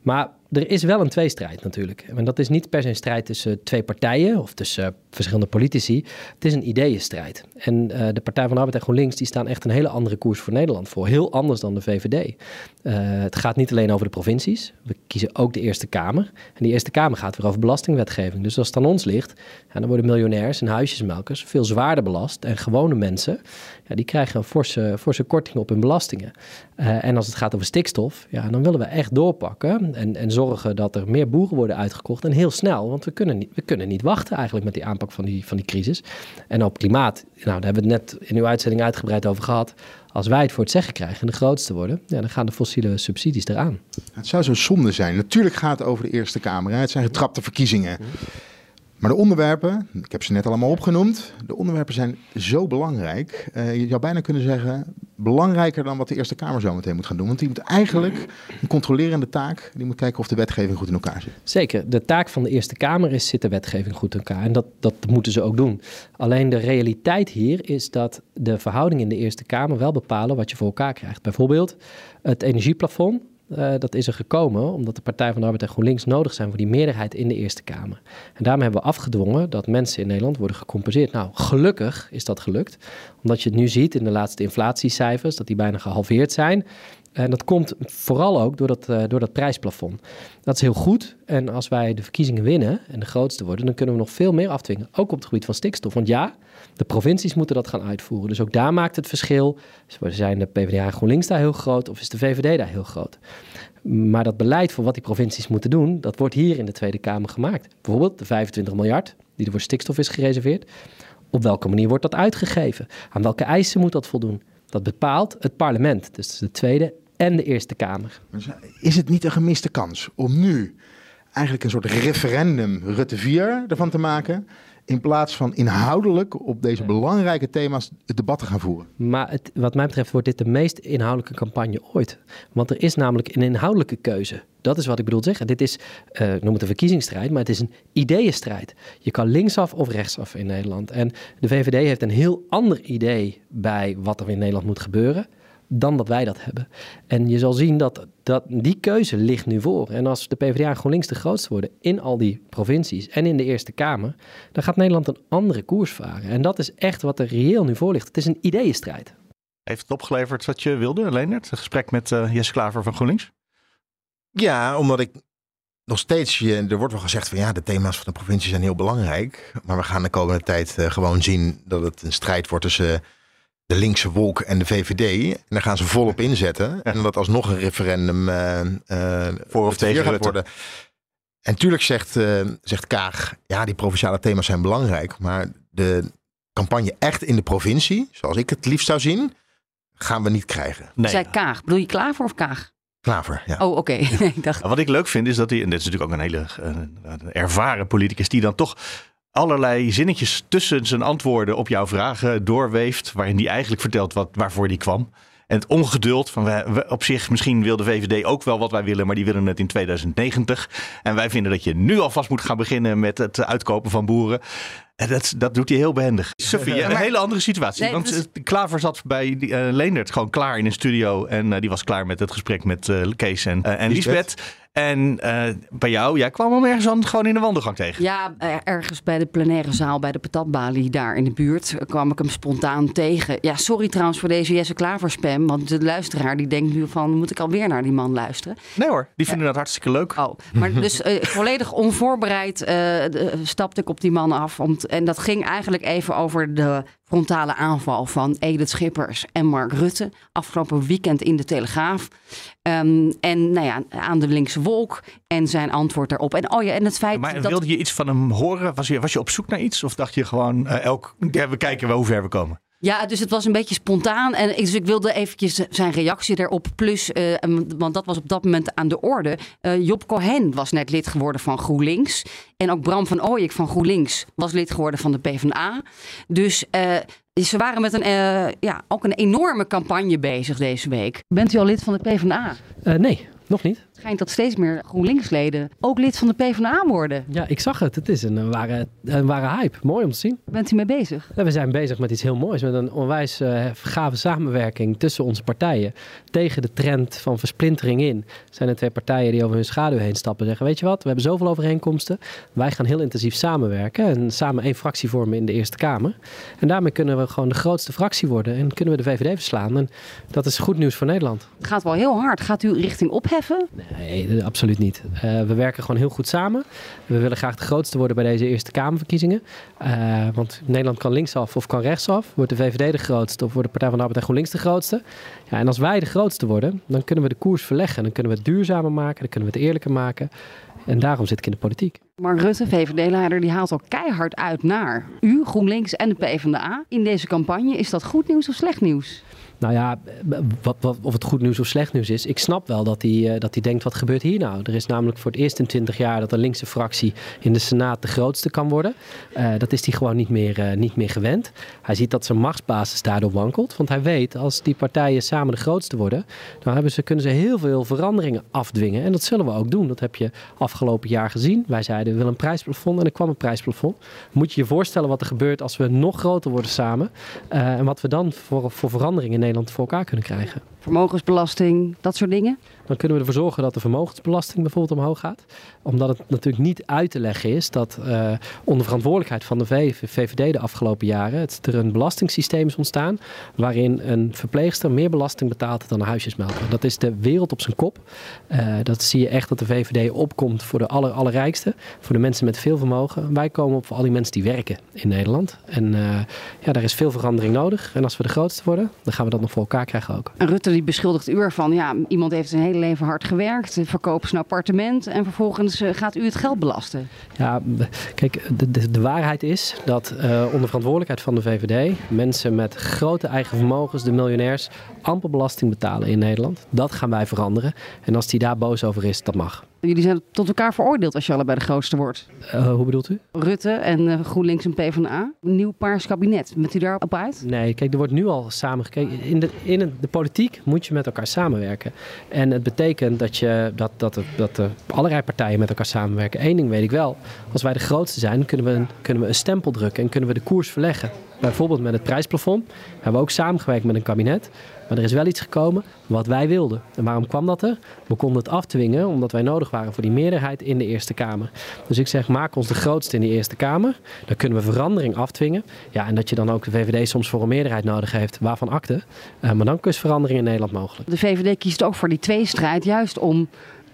Maar er is wel een tweestrijd natuurlijk. En dat is niet per se een strijd tussen twee partijen of tussen eh, verschillende politici. Het is een ideeënstrijd. En eh, de Partij van de Arbeid en GroenLinks die staan echt een hele andere koers voor Nederland voor. Heel anders dan de VVD. Eh, het gaat niet alleen over de provincies. We kiezen ook de Eerste Kamer. En die Eerste Kamer gaat weer over belastingwetgeving. Dus als het aan ons ligt, dan worden miljonairs en huisjesmelkers veel zwaarder belast. En gewone mensen, ja, die krijgen een forse, forse korting op hun belastingen. Eh, en als het gaat over stikstof, ja, dan willen we echt doorpakken. En, en zorgen dat er meer boeren worden uitgekocht. En heel snel, want we kunnen niet, we kunnen niet wachten eigenlijk met die aanpak van die, van die crisis. En op klimaat, nou, daar hebben we het net in uw uitzending uitgebreid over gehad. Als wij het voor het zeggen krijgen en de grootste worden, ja, dan gaan de fossiele subsidies eraan. Het zou zo zonde zijn. Natuurlijk gaat het over de Eerste Kamer. Hè. Het zijn getrapte verkiezingen. Maar de onderwerpen, ik heb ze net allemaal opgenoemd, de onderwerpen zijn zo belangrijk. Uh, je zou bijna kunnen zeggen, belangrijker dan wat de Eerste Kamer zo meteen moet gaan doen. Want die moet eigenlijk een controlerende taak, die moet kijken of de wetgeving goed in elkaar zit. Zeker, de taak van de Eerste Kamer is, zit de wetgeving goed in elkaar? En dat, dat moeten ze ook doen. Alleen de realiteit hier is dat de verhoudingen in de Eerste Kamer wel bepalen wat je voor elkaar krijgt. Bijvoorbeeld het energieplafond uh, dat is er gekomen omdat de Partij van de Arbeid en GroenLinks nodig zijn voor die meerderheid in de Eerste Kamer. En daarmee hebben we afgedwongen dat mensen in Nederland worden gecompenseerd. Nou, gelukkig is dat gelukt, omdat je het nu ziet in de laatste inflatiecijfers, dat die bijna gehalveerd zijn. En dat komt vooral ook door dat, uh, door dat prijsplafond. Dat is heel goed. En als wij de verkiezingen winnen en de grootste worden, dan kunnen we nog veel meer afdwingen. Ook op het gebied van stikstof. Want ja, de provincies moeten dat gaan uitvoeren. Dus ook daar maakt het verschil. Zijn de PvdA en GroenLinks daar heel groot of is de VVD daar heel groot? Maar dat beleid voor wat die provincies moeten doen, dat wordt hier in de Tweede Kamer gemaakt. Bijvoorbeeld de 25 miljard die er voor stikstof is gereserveerd. Op welke manier wordt dat uitgegeven? Aan welke eisen moet dat voldoen? Dat bepaalt het parlement, dus de Tweede en de Eerste Kamer. Is het niet een gemiste kans om nu eigenlijk een soort referendum Rutte 4 ervan te maken? In plaats van inhoudelijk op deze belangrijke thema's het debat te gaan voeren. Maar het, wat mij betreft wordt dit de meest inhoudelijke campagne ooit. Want er is namelijk een inhoudelijke keuze. Dat is wat ik bedoel zeggen. Dit is, uh, noem het een verkiezingsstrijd, maar het is een ideeënstrijd. Je kan linksaf of rechtsaf in Nederland. En de VVD heeft een heel ander idee bij wat er in Nederland moet gebeuren dan dat wij dat hebben. En je zal zien dat, dat die keuze ligt nu voor. En als de PvdA en GroenLinks de grootste worden in al die provincies en in de Eerste Kamer, dan gaat Nederland een andere koers varen. En dat is echt wat er reëel nu voor ligt. Het is een ideeënstrijd. Heeft het opgeleverd wat je wilde, Leonard? Een gesprek met uh, Jesse Klaver van GroenLinks? Ja, omdat ik nog steeds, je, er wordt wel gezegd van ja, de thema's van de provincie zijn heel belangrijk. Maar we gaan de komende tijd uh, gewoon zien dat het een strijd wordt tussen de linkse wolk en de VVD. En daar gaan ze volop inzetten. En dat alsnog een referendum uh, uh, voor of tegen gaat worden. En tuurlijk zegt, uh, zegt Kaag, ja, die provinciale thema's zijn belangrijk. Maar de campagne echt in de provincie, zoals ik het liefst zou zien, gaan we niet krijgen. Nee. Zij Kaag. Bedoel je Klaver of Kaag? Klaver, ja. Oh, oké. dacht... Wat ik leuk vind is dat hij, en dit is natuurlijk ook een hele ervaren politicus, die dan toch allerlei zinnetjes tussen zijn antwoorden op jouw vragen doorweeft. Waarin hij eigenlijk vertelt wat, waarvoor hij kwam. En het ongeduld van op zich, misschien wil de VVD ook wel wat wij willen, maar die willen het in 2090. En wij vinden dat je nu alvast moet gaan beginnen met het uitkopen van boeren. En dat, dat doet hij heel behendig. Sophie, een hele andere situatie. want dus... Klaver zat bij uh, Leendert gewoon klaar in een studio. En uh, die was klaar met het gesprek met uh, Kees en, en Lisbeth. En uh, bij jou, jij kwam hem ergens aan, gewoon in de wandelgang tegen. Ja, ergens bij de plenaire zaal, bij de patatbalie daar in de buurt, kwam ik hem spontaan tegen. Ja, sorry trouwens voor deze Jesse Klaver spam, want de luisteraar die denkt nu van, moet ik alweer naar die man luisteren? Nee hoor, die vinden dat hartstikke leuk. Oh, maar dus uh, volledig onvoorbereid uh, stapte ik op die man af. Om en dat ging eigenlijk even over de frontale aanval van Edith Schippers en Mark Rutte. Afgelopen weekend in de Telegraaf. Um, en nou ja, aan de linkse wolk en zijn antwoord daarop. En, oh ja, en het feit maar dat... wilde je iets van hem horen? Was je, was je op zoek naar iets? Of dacht je gewoon, uh, elk, ja, we kijken wel hoe ver we komen? Ja, dus het was een beetje spontaan. En dus ik wilde eventjes zijn reactie erop. Plus, uh, want dat was op dat moment aan de orde. Uh, Job Cohen was net lid geworden van GroenLinks. En ook Bram van Ooyek van GroenLinks was lid geworden van de PvdA. Dus uh, ze waren met een, ja, ook een enorme campagne bezig deze week. Bent u al lid van de PvdA? nee. Nog niet. Schijnt dat steeds meer GroenLinks-leden ook lid van de PvdA worden. Ja, ik zag het. Het is een ware, een ware hype. Mooi om te zien. Bent u mee bezig? Ja, we zijn bezig met iets heel moois. Met een onwijs uh, gave samenwerking tussen onze partijen. Tegen de trend van versplintering in. Zijn er twee partijen die over hun schaduw heen stappen. Zeggen, weet je wat, we hebben zoveel overeenkomsten. Wij gaan heel intensief samenwerken. En samen één fractie vormen in de Eerste Kamer. En daarmee kunnen we gewoon de grootste fractie worden. En kunnen we de VVD verslaan. En dat is goed nieuws voor Nederland. Het gaat wel heel hard. Gaat u richting opheffen? Nee, absoluut niet. Uh, we werken gewoon heel goed samen. We willen graag de grootste worden bij deze Eerste Kamerverkiezingen. Uh, want Nederland kan linksaf of kan rechtsaf. Wordt de VVD de grootste of wordt de Partij van de Arbeid en GroenLinks de grootste? Ja, en als wij de grootste worden, dan kunnen we de koers verleggen. Dan kunnen we het duurzamer maken, dan kunnen we het eerlijker maken. En daarom zit ik in de politiek. Maar Rutte, VVD-leider, die haalt al keihard uit naar u, GroenLinks en de PvdA. In deze campagne, is dat goed nieuws of slecht nieuws? Nou ja, wat, of het goed nieuws of slecht nieuws is. Ik snap wel dat hij, uh, dat hij denkt, wat gebeurt hier nou? Er is namelijk voor het eerst in 20 jaar dat een linkse fractie in de Senaat de grootste kan worden. Uh, dat is hij gewoon niet meer, uh, niet meer gewend. Hij ziet dat zijn machtsbasis daardoor wankelt. Want hij weet, als die partijen samen de grootste worden, dan hebben ze, kunnen ze heel veel veranderingen afdwingen. En dat zullen we ook doen. Dat heb je afgelopen jaar gezien. Wij zeiden, we willen een prijsplafond en er kwam een prijsplafond. Moet je je voorstellen wat er gebeurt als we nog groter worden samen. en wat we dan voor, voor veranderingen in Nederland voor elkaar kunnen krijgen. Vermogensbelasting, dat soort dingen? Dan kunnen we ervoor zorgen dat de vermogensbelasting bijvoorbeeld omhoog gaat. Omdat het natuurlijk niet uit te leggen is dat uh, onder verantwoordelijkheid van de VVD de afgelopen jaren het, er een belastingssysteem is ontstaan waarin een verpleegster meer belasting betaalt dan een huisjesmelker. Dat is de wereld op zijn kop. Uh, dat zie je echt dat de VVD opkomt voor de aller, allerrijkste, voor de mensen met veel vermogen. Wij komen op voor al die mensen die werken in Nederland. En uh, ja, daar is veel verandering nodig. En als we de grootste worden, dan gaan we dat nog voor elkaar krijgen ook. En Rutte die beschuldigt u ervan, ja, iemand heeft zijn hele leven hard gewerkt, verkoopt zijn appartement en vervolgens uh, gaat u het geld belasten. Ja, kijk, de, de, waarheid is dat uh, onder verantwoordelijkheid van de VVD mensen met grote eigen vermogens, de miljonairs, amper belasting betalen in Nederland. Dat gaan wij veranderen. En als die daar boos over is, dat mag. Jullie zijn tot elkaar veroordeeld als je allebei de grootste wordt. Uh, hoe bedoelt u? Rutte en uh, GroenLinks en PvdA. Een nieuw paars kabinet. Bent u daarop uit? Nee, kijk, er wordt nu al samengekeken. In de, in de, politiek moet je met elkaar samenwerken. En het betekent dat, je, dat, dat, dat de allerlei partijen met elkaar samenwerken. Eén ding weet ik wel. Als wij de grootste zijn, kunnen we, een, kunnen we een stempel drukken en kunnen we de koers verleggen. Bijvoorbeeld met het prijsplafond. We hebben ook samengewerkt met een kabinet. Maar er is wel iets gekomen wat wij wilden. En waarom kwam dat er? We konden het afdwingen omdat wij nodig waren voor die meerderheid in de Eerste Kamer. Dus ik zeg, maak ons de grootste in de Eerste Kamer. Dan kunnen we verandering afdwingen. Ja, en dat je dan ook de VVD soms voor een meerderheid nodig heeft, waarvan akte. Uh, maar dan is verandering in Nederland mogelijk. De VVD kiest ook voor die tweestrijd juist om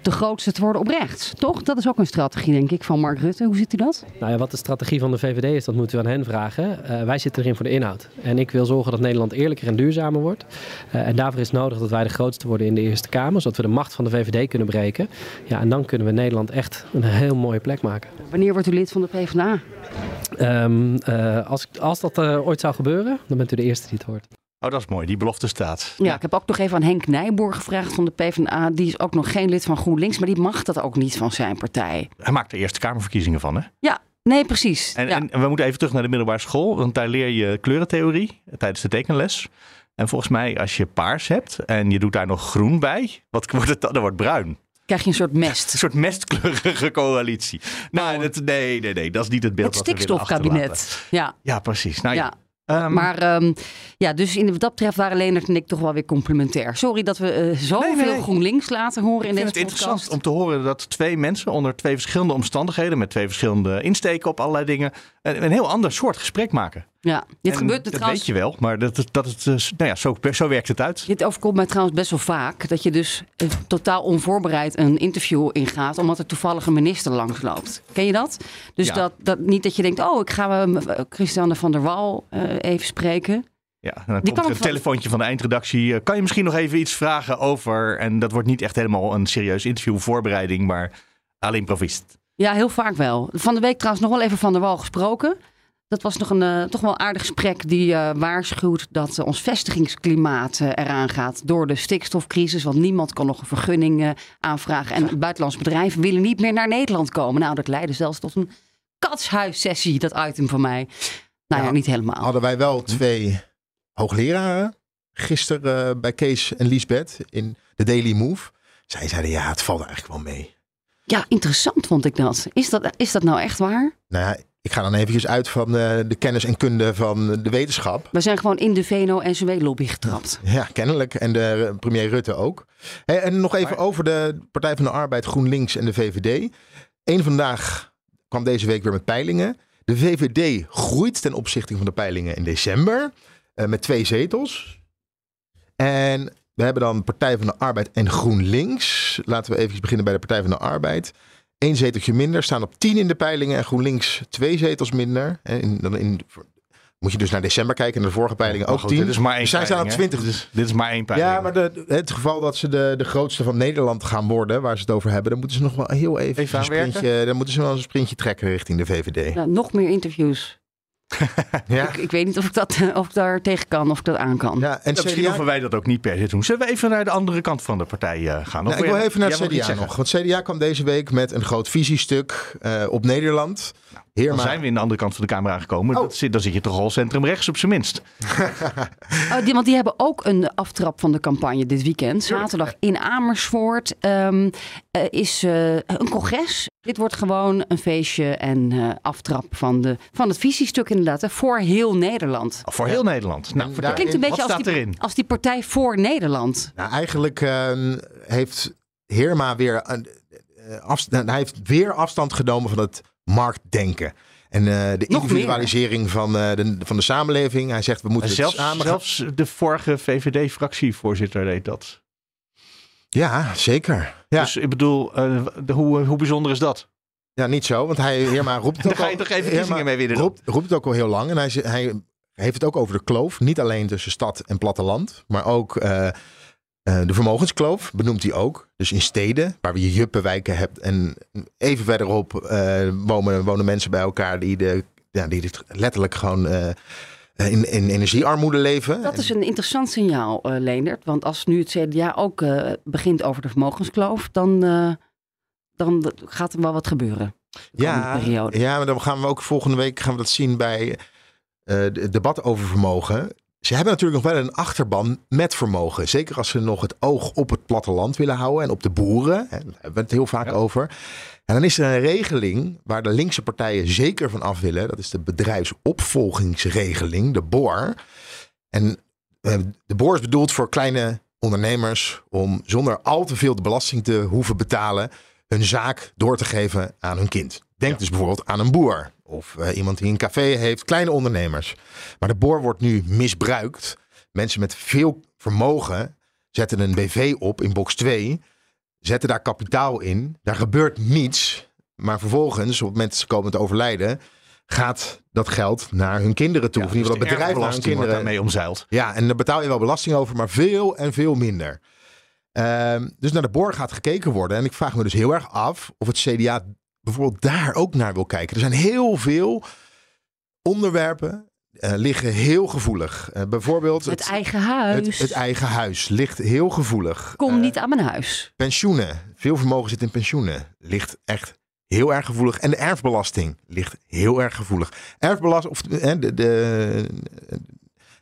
de grootste te worden op rechts. Toch? Dat is ook een strategie, denk ik, van Mark Rutte. Hoe ziet u dat? Nou ja, wat de strategie van de VVD is, dat moeten we aan hen vragen. Uh, wij zitten erin voor de inhoud. En ik wil zorgen dat Nederland eerlijker en duurzamer wordt. Uh, en daarvoor is het nodig dat wij de grootste worden in de Eerste Kamer, zodat we de macht van de VVD kunnen breken. Ja, en dan kunnen we Nederland echt een heel mooie plek maken. Wanneer wordt u lid van de PvdA? Um, uh, als, als dat ooit zou gebeuren, dan bent u de eerste die het hoort. Oh, dat is mooi. Die belofte staat. Ja, ik heb ook nog even aan Henk Nijboer gevraagd van de PvdA. Die is ook nog geen lid van GroenLinks, maar die mag dat ook niet van zijn partij. Hij maakt de Eerste Kamerverkiezingen van, hè? Ja, nee, precies. En, ja. en we moeten even terug naar de middelbare school, want daar leer je kleurentheorie tijdens de tekenles. En volgens mij, als je paars hebt en je doet daar nog groen bij, wat wordt het dan? Dan wordt bruin. Krijg je een soort mest. Een soort mestkleurige coalitie. Nou, dat, nee, nee, nee, dat is niet het beeld. Het stikstofkabinet. Ja. ja, precies. Nou, ja. Um, maar um, ja, dus in, wat dat betreft waren Leonard en ik toch wel weer complementair. Sorry dat we uh, zoveel nee, nee, nee. GroenLinks laten horen in ik deze vind podcast. het interessant om te horen dat twee mensen onder twee verschillende omstandigheden, met twee verschillende insteken op allerlei dingen, een, een heel ander soort gesprek maken. Ja, dit en gebeurt dat trouwens... weet je wel, maar dat, dat het, nou ja, zo, zo werkt het uit. Dit overkomt mij trouwens best wel vaak. Dat je dus uh, totaal onvoorbereid een interview ingaat, omdat er toevallig een minister langsloopt. Ken je dat? Dus Ja. dat, dat niet dat je denkt, oh, ik ga uh, Christiane van der Wal uh, even spreken. Ja, en dan Die komt er een telefoontje van de eindredactie. Eh, Kan je misschien nog even iets vragen over... En dat wordt niet echt helemaal een serieus interview voorbereiding, maar alleen provist. Ja, heel vaak wel. Van de week trouwens nog wel even van der Wal gesproken. Dat was nog een uh, toch wel aardig gesprek die uh, waarschuwt dat uh, ons vestigingsklimaat eraan gaat door de stikstofcrisis. Want niemand kan nog een vergunning aanvragen. En buitenlandse bedrijven willen niet meer naar Nederland komen. Nou, dat leidde zelfs tot een katshuissessie, dat item van mij. Nou ja, Ja, niet helemaal. Hadden wij wel twee hoogleraren gisteren eh, bij Kees en Liesbeth in de Daily Move. Zij zeiden ja, het valt eigenlijk wel mee. Ja, interessant vond ik dat. Is dat, is dat nou echt waar? Nou ja, ik ga dan eventjes uit van eh, de kennis en kunde van de wetenschap. We zijn gewoon in de VNO-NCW-lobby getrapt. Ja, kennelijk. En de eh, premier Rutte ook. Hey, en nog even over de Partij van de Arbeid, GroenLinks en de VVD. Eén vandaag kwam deze week weer met peilingen. De VVD groeit ten opzichte van de peilingen in december. eh, met twee zetels. En we hebben dan Partij van de Arbeid en GroenLinks. Laten we even beginnen bij de Partij van de Arbeid. Eén zeteltje minder, staan op 10 in de peilingen. En GroenLinks twee zetels minder. En dan in, moet je dus naar december kijken. En de vorige peilingen ook goed, 10. dit is maar één Zij staan op peiling, hè? 20. Dit is, dit is maar één peiling. Ja, maar de, het geval dat ze de, de grootste van Nederland gaan worden, waar ze het over hebben, dan moeten ze nog wel heel even, Even een sprintje, dan moeten ze wel een sprintje trekken richting de VVD. Ja, nog meer interviews. ja. ik, ik, weet niet of ik, dat, of ik daar tegen kan, of ik dat aan kan. Ja, en misschien hoeven wij dat ook niet per se doen. Zullen we even naar de andere kant van de partij uh, gaan? Nou, ik wil even naar het CDA nog. Want CDA kwam deze week met een groot visiestuk uh, op Nederland. Nou, Heerma... Dan zijn we in de andere kant van de camera gekomen. Oh. Dat zit, dan zit je toch al centrum rechts op zijn minst. oh, die, want die hebben ook een aftrap van de campagne dit weekend. Zaterdag in Amersfoort um, uh, is een congres. Dit wordt gewoon een feestje en uh, aftrap van, de, van het visiestuk inderdaad. Hè, voor heel Nederland. Oh, voor heel Nederland. Nou, dat klinkt een beetje als die, als die, partij voor Nederland. Nou, eigenlijk uh, heeft Heerma weer, uh, afstand, hij heeft weer afstand genomen van het marktdenken. En de individualisering van, de, van de samenleving. Hij zegt we moeten zelfs, samen... Zelfs de vorige VVD-fractievoorzitter deed dat. Ja, zeker. Ja. Dus ik bedoel, uh, hoe, hoe bijzonder is dat? Ja, niet zo, want hij Heerma roept het ook ga je toch even verkiezingen mee winnen roept, roept het ook al heel lang. En hij, hij heeft het ook over de kloof. Niet alleen tussen stad en platteland, maar ook uh, uh, de vermogenskloof benoemt hij ook. Dus in steden, waar je juppenwijken hebt. En even verderop wonen, wonen mensen bij elkaar die, de, ja, die letterlijk gewoon eh, in, in energiearmoede leven. Dat is een interessant signaal, Leendert. Want als nu het CDA ook begint over de vermogenskloof, dan, dan gaat er wel wat gebeuren. Ja, ja, maar dan gaan we ook volgende week gaan we dat zien bij het debat over vermogen. Ze hebben natuurlijk nog wel een achterban met vermogen. Zeker als ze nog het oog op het platteland willen houden en op de boeren. Hè, daar hebben we het heel vaak over. En dan is er een regeling waar de linkse partijen zeker van af willen. Dat is de bedrijfsopvolgingsregeling, de BOR. En eh, de BOR is bedoeld voor kleine ondernemers om zonder al te veel de belasting te hoeven betalen hun zaak door te geven aan hun kind. Denk dus bijvoorbeeld aan een boer of uh, iemand die een café heeft, kleine ondernemers. Maar de BOR wordt nu misbruikt. Mensen met veel vermogen zetten een BV op in box 2 zetten daar kapitaal in. Daar gebeurt niets. Maar vervolgens, op het moment dat ze komen te overlijden, gaat dat geld naar hun kinderen toe. Ja, of in ieder geval dus bedrijf naar hun kinderen. daarmee omzeild. Ja, en daar betaal je wel belasting over, maar veel en veel minder. Uh, dus naar de boor gaat gekeken worden. En ik vraag me dus heel erg af of het CDA bijvoorbeeld daar ook naar wil kijken. Er zijn heel veel onderwerpen uh, liggen heel gevoelig. Uh, bijvoorbeeld het, het, eigen huis. Het, het, eigen huis ligt heel gevoelig. Kom uh, niet aan mijn huis. Pensioenen. Veel vermogen zit in pensioenen. Ligt echt heel erg gevoelig. En de erfbelasting ligt heel erg gevoelig. Erfbelast, of de, de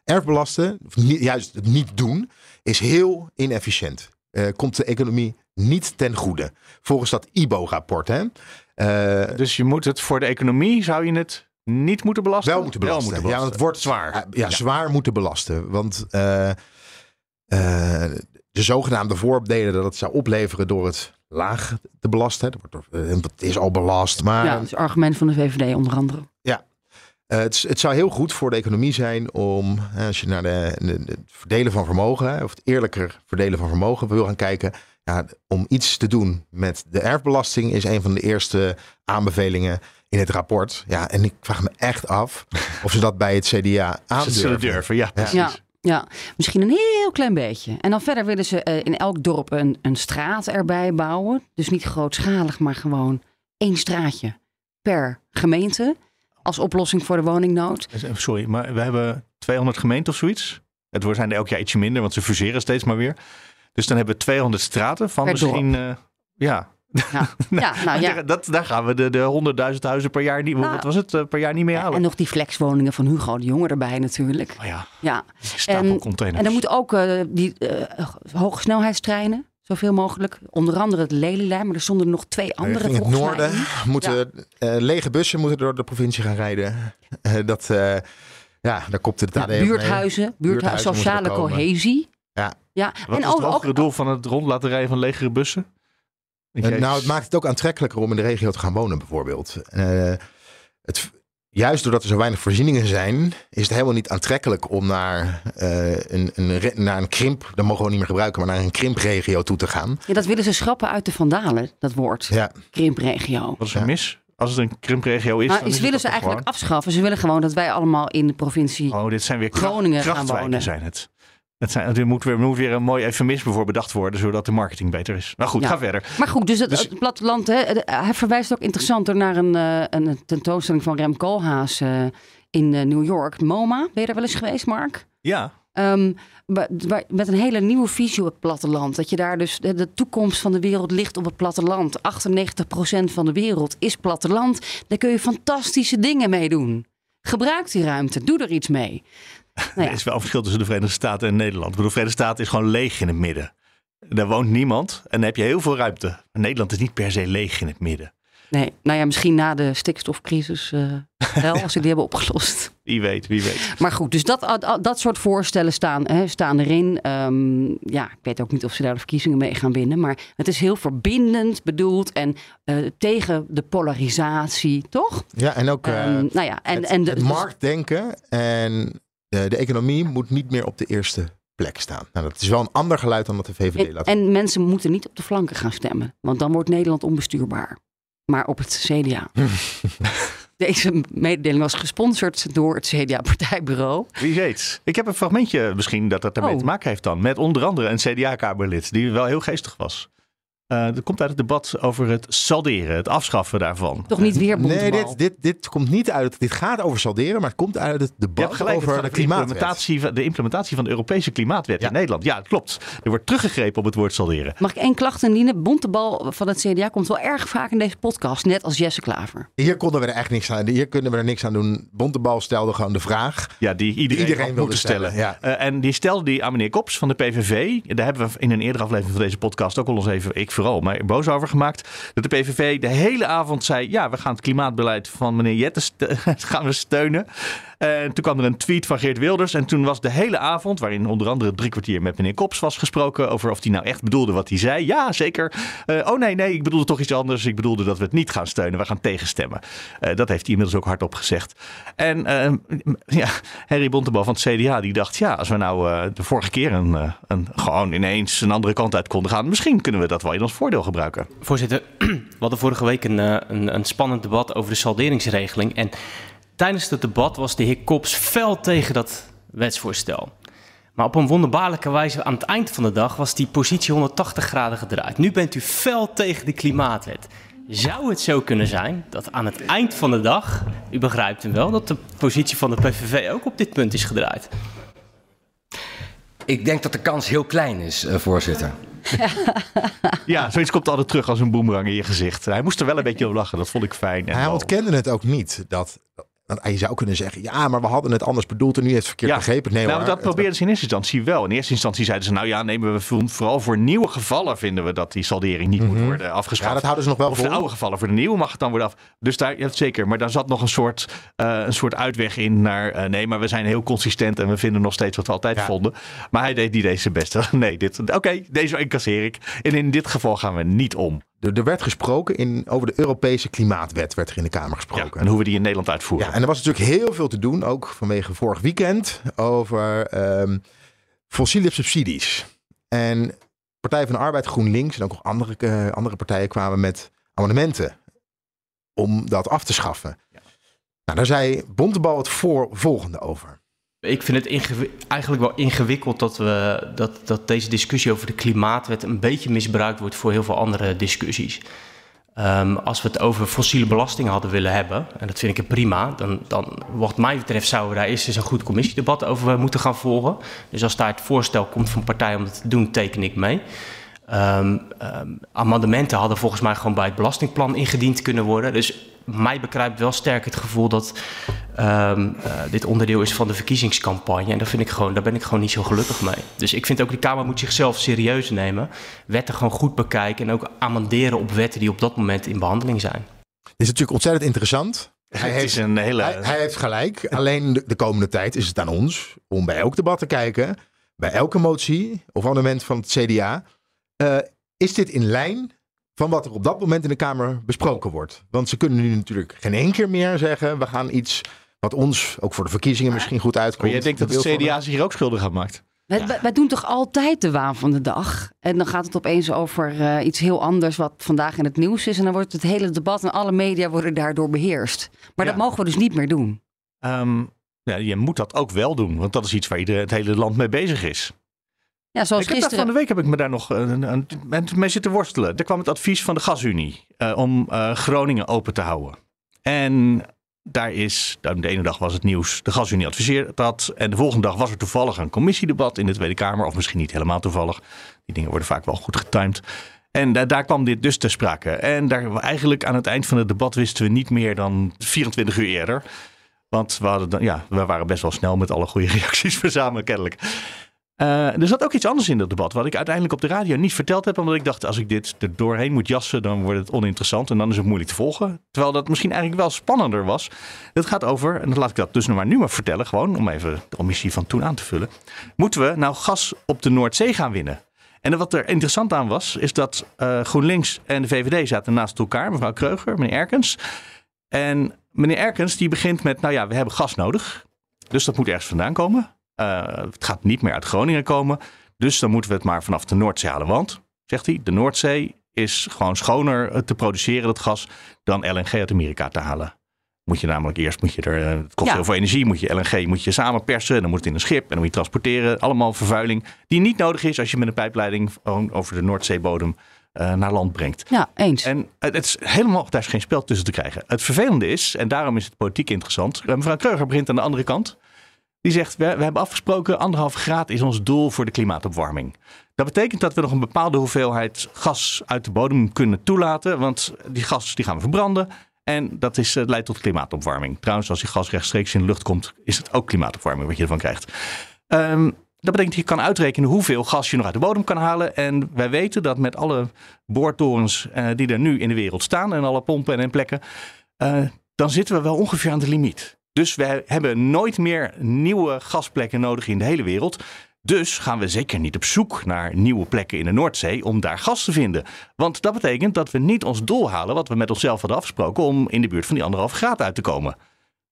erfbelasten, of niet, juist het niet doen, is heel inefficiënt. komt de economie niet ten goede. Volgens dat IBO-rapport. Dus je moet het voor de economie, zou je het niet moeten belasten? Wel moeten belasten. Wel moeten belasten. Ja, want het wordt zwaar. Ja, zwaar moeten belasten. Want uh, uh, de zogenaamde voordelen dat het zou opleveren door het laag te belasten. Dat wordt, het is al belast. Maar, ja, dat is het argument van de VVD onder andere. Ja. Uh, het, het, zou heel goed voor de economie zijn om, als je naar de, de, de verdelen van vermogen, of het eerlijker verdelen van vermogen wil gaan kijken, ja, om iets te doen met de erfbelasting is een van de eerste aanbevelingen in het rapport. Ja, en ik vraag me echt af of ze dat bij het CDA aan zullen durven. Ja, precies. Ja. Ja, misschien een heel klein beetje. En dan verder willen ze uh, in elk dorp een, een straat erbij bouwen. Dus niet grootschalig, maar gewoon één straatje per gemeente. Als oplossing voor de woningnood. Sorry, maar we hebben 200 gemeenten of zoiets. Het zijn er elk jaar ietsje minder, want ze fuseren steeds maar weer. Dus dan hebben we 200 straten van per misschien... Uh, ja, ja, nou, ja, nou, ja. Dat, daar gaan we de, de 100.000 huizen per jaar niet, nou, wat was het, eh, per jaar niet mee halen. En nog die flexwoningen van Hugo de Jonge erbij natuurlijk. Oh ja, ja. En, en dan moet ook uh, die uh, hogesnelheidstreinen zoveel mogelijk. Onder andere het Lelylijn, maar er stonden nog twee andere. In het noorden moeten lege bussen moeten door de provincie gaan rijden. dat, ja, daar komt het ja, buurthuizen, buurthuizen, sociale cohesie. Ja. ja. Wat en is het ook, doel van het rond laten rijden van legere bussen? Uh, nou, het maakt het ook aantrekkelijker om in de regio te gaan wonen, bijvoorbeeld. Uh, het, juist doordat er zo weinig voorzieningen zijn, is het helemaal niet aantrekkelijk om naar, uh, een, een, naar een krimp, dat mogen we niet meer gebruiken, maar naar een krimpregio toe te gaan. Ja, dat willen ze schrappen uit de vandalen, dat woord. Ja. Krimpregio. Wat is er mis? Als het een krimpregio is. Nou, dan willen ze eigenlijk afschaffen. Ze willen gewoon dat wij allemaal in de provincie oh, dit zijn weer Groningen gaan wonen. zijn het. Het zijn, er moet weer, moet weer een mooi eufemisme voor bedacht worden, zodat de marketing beter is. Maar goed, Ja. ga verder. Maar goed, dus het, Dus- het platteland, hè, hij verwijst ook interessanter naar een, eh, een tentoonstelling van Rem Koolhaas eh, in eh, New York. MoMA, ben je daar wel eens geweest, Mark? Ja, Ehm, met een hele nieuwe visie op het platteland. Dat je daar dus de, de toekomst van de wereld ligt op het platteland. 98% van de wereld is platteland. Daar kun je fantastische dingen mee doen. Gebruik die ruimte, doe er iets mee. Nou ja. er is wel een verschil tussen de Verenigde Staten en Nederland. Ik bedoel, De Verenigde Staten is gewoon leeg in het midden. Daar woont niemand en dan heb je heel veel ruimte. Maar Nederland is niet per se leeg in het midden. Nee, nou ja, misschien na de stikstofcrisis eh, wel, als ze die hebben opgelost. Wie weet, wie weet. Maar goed, dus dat, dat, soort voorstellen staan, hè, staan erin. Ehm, ja, ik weet ook niet of ze daar de verkiezingen mee gaan winnen. Maar het is heel verbindend bedoeld en eh, tegen de polarisatie, toch? Ja, en ook eh, Ehm, nou ja, en, het, en de, het marktdenken en de, de economie moet niet meer op de eerste plek staan. Nou, dat is wel een ander geluid dan dat de VVD en, laat en mensen moeten niet op de flanken gaan stemmen. Want dan wordt Nederland onbestuurbaar. Maar op het CDA. Deze mededeling was gesponsord door het CDA-partijbureau. Wie weet. Ik heb een fragmentje misschien dat dat ermee Oh. te maken heeft dan. Met onder andere een CDA-kamerlid die wel heel geestig was. Eh dat komt uit het debat over het salderen, het afschaffen daarvan. Toch niet weer Nee, dit, dit, dit komt niet uit. Dit gaat over salderen, maar het komt uit het debat gelijk, over de klimaatwet. implementatie, van- de implementatie van de Europese klimaatwet Ja. in Nederland. Ja, klopt. Er wordt teruggegrepen op het woord salderen. Mag ik één klacht indienen? Bontebal van het CDA komt wel erg vaak in deze podcast, net als Jesse Klaver. Hier konden we er echt niks aan. Hier kunnen we er niks aan doen. Bontebal stelde gewoon de vraag. Ja, die iedereen, Iedereen wilde stellen, ja. Eh, en die stelde die aan meneer Kops van de PVV. Daar hebben we in een eerdere aflevering van deze podcast ook al eens even, ik maar boos over gemaakt. Dat de PVV de hele avond zei, ja, we gaan het klimaatbeleid van meneer Jette st- gaan we steunen. En toen kwam er een tweet van Geert Wilders. En toen was de hele avond, waarin onder andere drie kwartier met meneer Kops was gesproken over of hij nou echt bedoelde wat hij zei. Ja, zeker. Eh, oh nee, nee, ik bedoelde toch iets anders. Ik bedoelde dat we het niet gaan steunen. We gaan tegenstemmen. Eh, dat heeft hij inmiddels ook hardop gezegd. En eh, ja, Harry Bontebal van het CDA die dacht, ja, als we nou de vorige keer een, een, gewoon ineens een andere kant uit konden gaan, misschien kunnen we dat wel in ons voordeel gebruiken. Voorzitter, we hadden vorige week een, een, een spannend debat over de salderingsregeling. En tijdens het debat was de heer Kops fel tegen dat wetsvoorstel. Maar op een wonderbaarlijke wijze aan het eind van de dag was die positie 180 graden gedraaid. Nu bent u fel tegen de klimaatwet. Zou het zo kunnen zijn dat aan het eind van de dag, u begrijpt hem wel, dat de positie van de PVV ook op dit punt is gedraaid? Ik denk dat de kans heel klein is, eh, voorzitter. Ja, zoiets komt altijd terug als een boemerang in je gezicht. Hij moest er wel een beetje op lachen, dat vond ik fijn. En Hij wel- ontkende het ook niet. Dat, je zou kunnen zeggen, ja, maar we hadden het anders bedoeld en nu heeft het verkeerd begrepen. Nee nou, dat probeerden ze in eerste instantie wel. In eerste instantie zeiden ze, nou ja, nemen we voor- vooral voor nieuwe gevallen vinden we dat die saldering niet moet worden afgeschaft. Mhm. Ja, dat houden ze nog wel Of vol. de oude gevallen, voor de nieuwe mag het dan worden af. Dus daar, ja, zeker. Maar daar zat nog een soort, eh, een soort uitweg in naar, eh, nee, maar we zijn heel consistent en we vinden nog steeds wat we altijd Ja. vonden. Maar hij deed niet deze beste. Nee, dit, oké, deze incasseer ik. En in dit geval gaan we niet om. Er, er werd gesproken in, over de Europese klimaatwet, werd er in de Kamer Ja, gesproken. en hoe we die in Nederland uitvoeren. Ja, en er was natuurlijk heel veel te doen, ook vanwege vorig weekend, over ehm, fossiele subsidies. En Partij van de Arbeid, GroenLinks en ook nog andere, eh, andere partijen kwamen met amendementen om dat af te schaffen. Nou, daar zei Bontebal het voor, volgende over. Ik vind het eigenlijk wel ingewikkeld dat, we, dat, dat deze discussie over de klimaatwet een beetje misbruikt wordt voor heel veel andere discussies. Ehm, als we het over fossiele belastingen hadden willen hebben, en dat vind ik prima, dan, dan wat mij betreft zouden we daar eerst eens een goed commissiedebat over moeten gaan volgen. Dus als daar het voorstel komt van partijen om dat te doen, teken ik mee. Ehm, ehm, amendementen hadden volgens mij gewoon bij het belastingplan ingediend kunnen worden. Dus mij bekruipt wel sterk het gevoel dat ehm, eh, dit onderdeel is van de verkiezingscampagne. En daar, vind ik gewoon, daar ben ik gewoon niet zo gelukkig mee. Dus ik vind ook de Kamer moet zichzelf serieus nemen. Wetten gewoon goed bekijken en ook amenderen op wetten die op dat moment in behandeling zijn. Dit is natuurlijk ontzettend interessant. Hij heeft, een hele... hij, hij heeft gelijk. Alleen de, de komende tijd is het aan ons om bij elk debat te kijken, bij elke motie of amendement van het CDA. Eh, is dit in lijn van wat er op dat moment in de Kamer besproken wordt? Want ze kunnen nu natuurlijk geen één keer meer zeggen: we gaan iets wat ons ook voor de verkiezingen misschien goed uitkomt. Maar jij denkt dat het van- CDA zich hier ook schuldig aan maakt? Wij, wij- wij doen toch altijd de waan van de dag? En dan gaat het opeens over eh, iets heel anders wat vandaag in het nieuws is. En dan wordt het hele debat en alle media worden daardoor beheerst. Maar Ja. dat mogen we dus niet meer doen. Ehm, ja, je moet dat ook wel doen, want dat is iets waar ieder, het hele land mee bezig is. Ja, zoals ik heb gisteren. van de week heb ik me daar nog uh, mee zitten worstelen. Er kwam het advies van de Gasunie uh, om uh, Groningen open te houden. En daar is, de ene dag was het nieuws, de Gasunie adviseert dat. En de volgende dag was er toevallig een commissiedebat in de Tweede Kamer. Of misschien niet helemaal toevallig. Die dingen worden vaak wel goed getimed. En da daar kwam dit dus ter sprake. En daar, eigenlijk aan het eind van het debat wisten we niet meer dan 24 uur eerder. Want we, hadden ja, we waren best wel snel met alle goede reacties verzamelen, kennelijk. Uh, er zat ook iets anders in dat debat, wat ik uiteindelijk op de radio niet verteld heb, omdat ik dacht, als ik dit er doorheen moet jassen, dan wordt het oninteressant en dan is het moeilijk te volgen. Terwijl dat misschien eigenlijk wel spannender was. Het gaat over, en dan laat ik dat dus nog maar nu maar vertellen, gewoon om even de omissie van toen aan te vullen. Moeten we nou gas op de Noordzee gaan winnen? En wat er interessant aan was, is dat uh, GroenLinks en de VVD zaten naast elkaar, mevrouw Kreuger, meneer Erkens. En meneer Erkens die begint met, nou ja, we hebben gas nodig, dus dat moet ergens vandaan komen. Uh, het gaat niet meer uit Groningen komen. Dus dan moeten we het maar vanaf de Noordzee halen. Want, zegt hij, de Noordzee is gewoon schoner te produceren, dat gas, dan LNG uit Amerika te halen. Moet je namelijk eerst, moet je er, uh, het kost Ja. heel veel energie, moet je LNG moet je samen persen, dan moet het in een schip en dan moet je transporteren. Allemaal vervuiling die niet nodig is als je met een pijpleiding gewoon over de Noordzeebodem eh, naar land brengt. Ja, eens. En het is helemaal, daar is geen spel tussen te krijgen. Het vervelende is, en daarom is het politiek interessant. eh, Mevrouw Kreuger begint aan de andere kant. Die zegt, we, hebben afgesproken, anderhalve graad is ons doel voor de klimaatopwarming. Dat betekent dat we nog een bepaalde hoeveelheid gas uit de bodem kunnen toelaten. Want die gas die gaan we verbranden. En dat is, eh, leidt tot klimaatopwarming. Trouwens, als die gas rechtstreeks in de lucht komt, is het ook klimaatopwarming wat je ervan krijgt. Ehm, dat betekent dat je kan uitrekenen hoeveel gas je nog uit de bodem kan halen. En wij weten dat met alle boortorens eh, die er nu in de wereld staan en alle pompen en plekken, eh, dan zitten we wel ongeveer aan de limiet. Dus wij hebben nooit meer nieuwe gasplekken nodig in de hele wereld. Dus gaan we zeker niet op zoek naar nieuwe plekken in de Noordzee om daar gas te vinden. Want dat betekent dat we niet ons doel halen wat we met onszelf hadden afgesproken om in de buurt van die anderhalf graad uit te komen.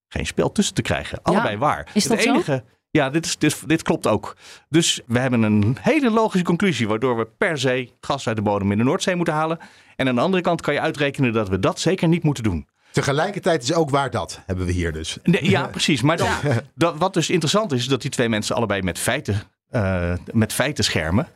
Geen spel tussen te krijgen. Allebei waar. is dat het zo? enige, Ja, dit, is, dit, dit klopt ook. Dus we hebben een hele logische conclusie waardoor we per se gas uit de bodem in de Noordzee moeten halen. En aan de andere kant kan je uitrekenen dat we dat zeker niet moeten doen. Tegelijkertijd is ook waar dat, hebben we hier dus. Nee, ja, precies. Maar dan, dat, wat dus interessant is, is dat die twee mensen allebei met feiten, eh, met feiten schermen.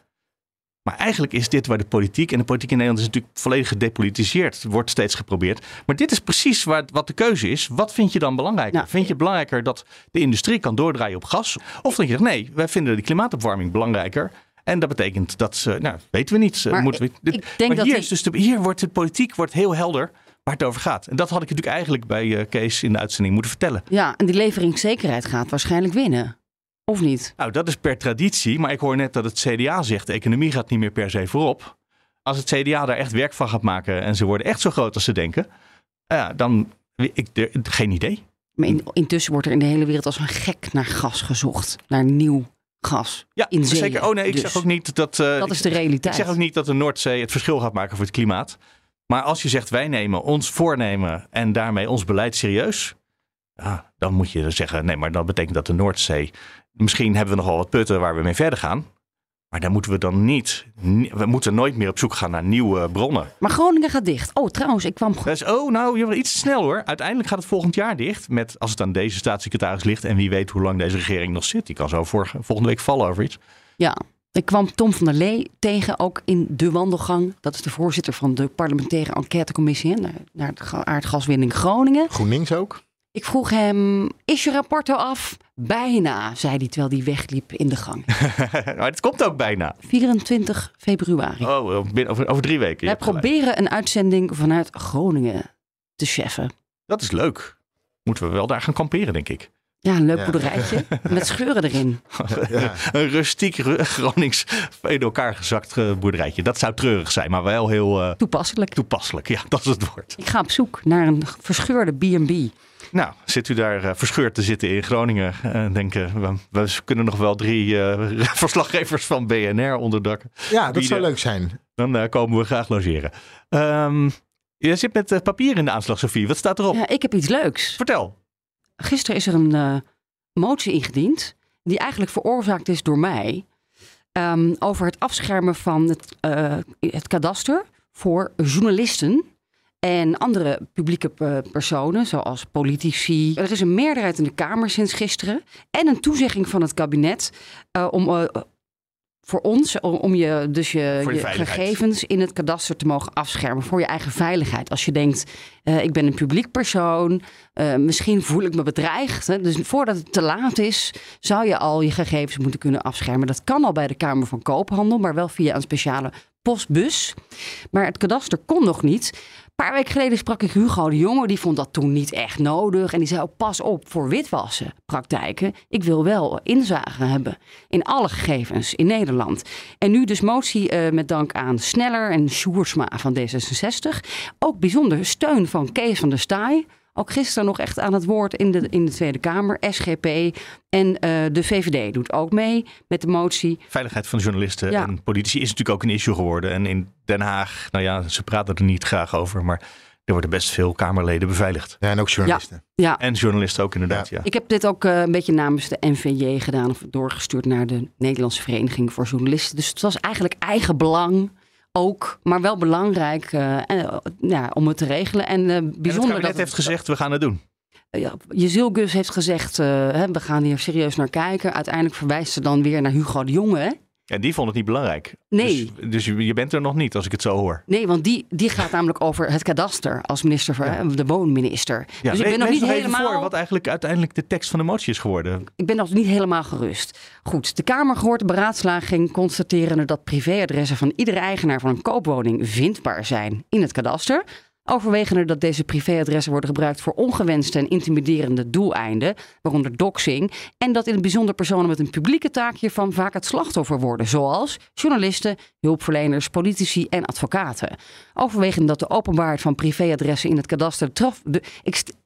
Maar eigenlijk is dit waar de politiek, en de politiek in Nederland is natuurlijk volledig gedepolitiseerd, wordt steeds geprobeerd. Maar dit is precies waar, wat de keuze is. Wat vind je dan belangrijker? Vind je het belangrijker dat de industrie kan doordraaien op gas? Of denk je, nee, wij vinden de klimaatopwarming belangrijker. En dat betekent dat ze, nou, weten we niet. Maar moeten we, ik- dit- ik denk maar dat hier, die- is dus de, hier wordt de politiek wordt heel helder waar het over gaat. En dat had ik natuurlijk eigenlijk bij eh, Kees in de uitzending moeten vertellen. Ja, en die leveringszekerheid gaat waarschijnlijk winnen. Of niet? Nou, dat is per traditie. Maar ik hoor net dat het CDA zegt: de economie gaat niet meer per se voorop. Als het CDA daar echt werk van gaat maken en ze worden echt zo groot als ze denken, ja, dan ik, er- geen idee. Maar in- intussen wordt er in de hele wereld als een gek naar gas gezocht. Naar nieuw gas. Ja, in zee. zeker. Oh nee, ik Dus zeg ook niet dat. eh, Dat is ik- de realiteit. Ik zeg ook niet dat de Noordzee het verschil gaat maken voor het klimaat. Maar als je zegt wij nemen ons voornemen en daarmee ons beleid serieus, ja, dan moet je zeggen nee, maar dat betekent dat de Noordzee. Misschien hebben we nog wel wat putten waar we mee verder gaan. Maar daar moeten we dan niet. We moeten nooit meer op zoek gaan naar nieuwe bronnen. Maar Groningen gaat dicht. Oh, trouwens, ik kwam... Dus, oh, nou, je bent iets te snel hoor. Uiteindelijk gaat het volgend jaar dicht. Met, als het aan deze staatssecretaris ligt. En wie weet hoe lang deze regering nog zit. Die kan zo vorige, volgende week vallen over iets. Ja, ik kwam Tom van der Lee tegen, ook in de wandelgang. Dat is de voorzitter van de parlementaire enquêtecommissie naar, naar de ga- aardgaswinning Groningen. GroenLinks ook? Ik vroeg hem, is je rapport al af? Bijna, zei hij terwijl hij wegliep in de gang. maar het komt ook bijna. 24 februari. Oh, binnen- over, over drie weken. Wij gelijk. proberen een uitzending vanuit Groningen te cheffen. Dat is leuk. Moeten we wel daar gaan kamperen, denk ik. Ja, een leuk Ja. boerderijtje met scheuren erin. Een rustiek Ru- Gronings in elkaar gezakt eh, boerderijtje. Dat zou treurig zijn, maar wel heel... eh, toepasselijk. Toepasselijk, ja, dat is het woord. Ik ga op zoek naar een verscheurde B&B. Nou, zit u daar eh, verscheurd te zitten in Groningen en denken... We, we kunnen nog wel drie eh, verslaggevers van BNR onderdakken. Ja, dat Bieden. zou leuk zijn. Dan eh, komen we graag logeren. Ehm je zit met papier in de aanslag, Sofie. Wat staat erop? Ja, ik heb iets leuks. Vertel. Gisteren is er een eh, motie ingediend, die eigenlijk veroorzaakt is door mij, ehm, over het afschermen van het, eh, het kadaster voor journalisten en andere publieke eh, personen, zoals politici. Er is een meerderheid in de Kamer sinds gisteren en een toezegging van het kabinet om voor ons, om je, dus je, je, gegevens in het kadaster te mogen afschermen voor je eigen veiligheid. Als je denkt, uh, ik ben een publiek persoon, uh, misschien voel ik me bedreigd. Hè? Dus voordat het te laat is, zou je al je gegevens moeten kunnen afschermen. Dat kan al bij de Kamer van Koophandel, maar wel via een speciale postbus. Maar het kadaster kon nog niet. Paar weken geleden sprak ik Hugo de Jonge. Die vond dat toen niet echt nodig. En die zei ook, pas op voor witwassen praktijken. Ik wil wel inzage hebben in alle gegevens in Nederland. En nu dus motie uh, met dank aan Sneller en Sjoersma van D66. Ook bijzonder steun van Kees van der Staaij ook gisteren nog echt aan het woord in de, in de Tweede Kamer. SGP en uh, de VVD doet ook mee met de motie. Veiligheid van journalisten en politici is natuurlijk ook een issue geworden. En in Den Haag, nou ja, ze praten er niet graag over, maar er worden best veel Kamerleden beveiligd. Ja, en ook journalisten. Ja. ja. En journalisten ook inderdaad, ja. Ik heb dit ook uh, een beetje namens de NVJ gedaan of doorgestuurd naar de Nederlandse Vereniging voor Journalisten. Dus het was eigenlijk eigen belang ook, maar wel belangrijk uh, ja, om het te regelen. En uh, bijzonder en dat heeft gezegd, we gaan het doen. Ja, Jezil heeft gezegd, uh, we gaan hier serieus naar kijken. Uiteindelijk verwijst ze dan weer naar Hugo de Jonge. En die vond het niet belangrijk. Nee. Dus, dus, je bent er nog niet, als ik het zo hoor. Nee, want die, die gaat namelijk over het kadaster als minister van ja. de woonminister. Ja, dus ik ben nog niet helemaal. voor wat eigenlijk uiteindelijk de tekst van de motie is geworden. Ik ben nog niet helemaal gerust. Goed, de Kamer gehoord de beraadslaging constaterende dat privéadressen van iedere eigenaar van een koopwoning vindbaar zijn in het kadaster. Overwegende dat deze privéadressen worden gebruikt voor ongewenste en intimiderende doeleinden, waaronder doxing, en dat in het bijzonder personen met een publieke taak hiervan vaak het slachtoffer worden, zoals journalisten, hulpverleners, politici en advocaten. Overwegende dat de openbaarheid van privéadressen in het kadaster traf. De,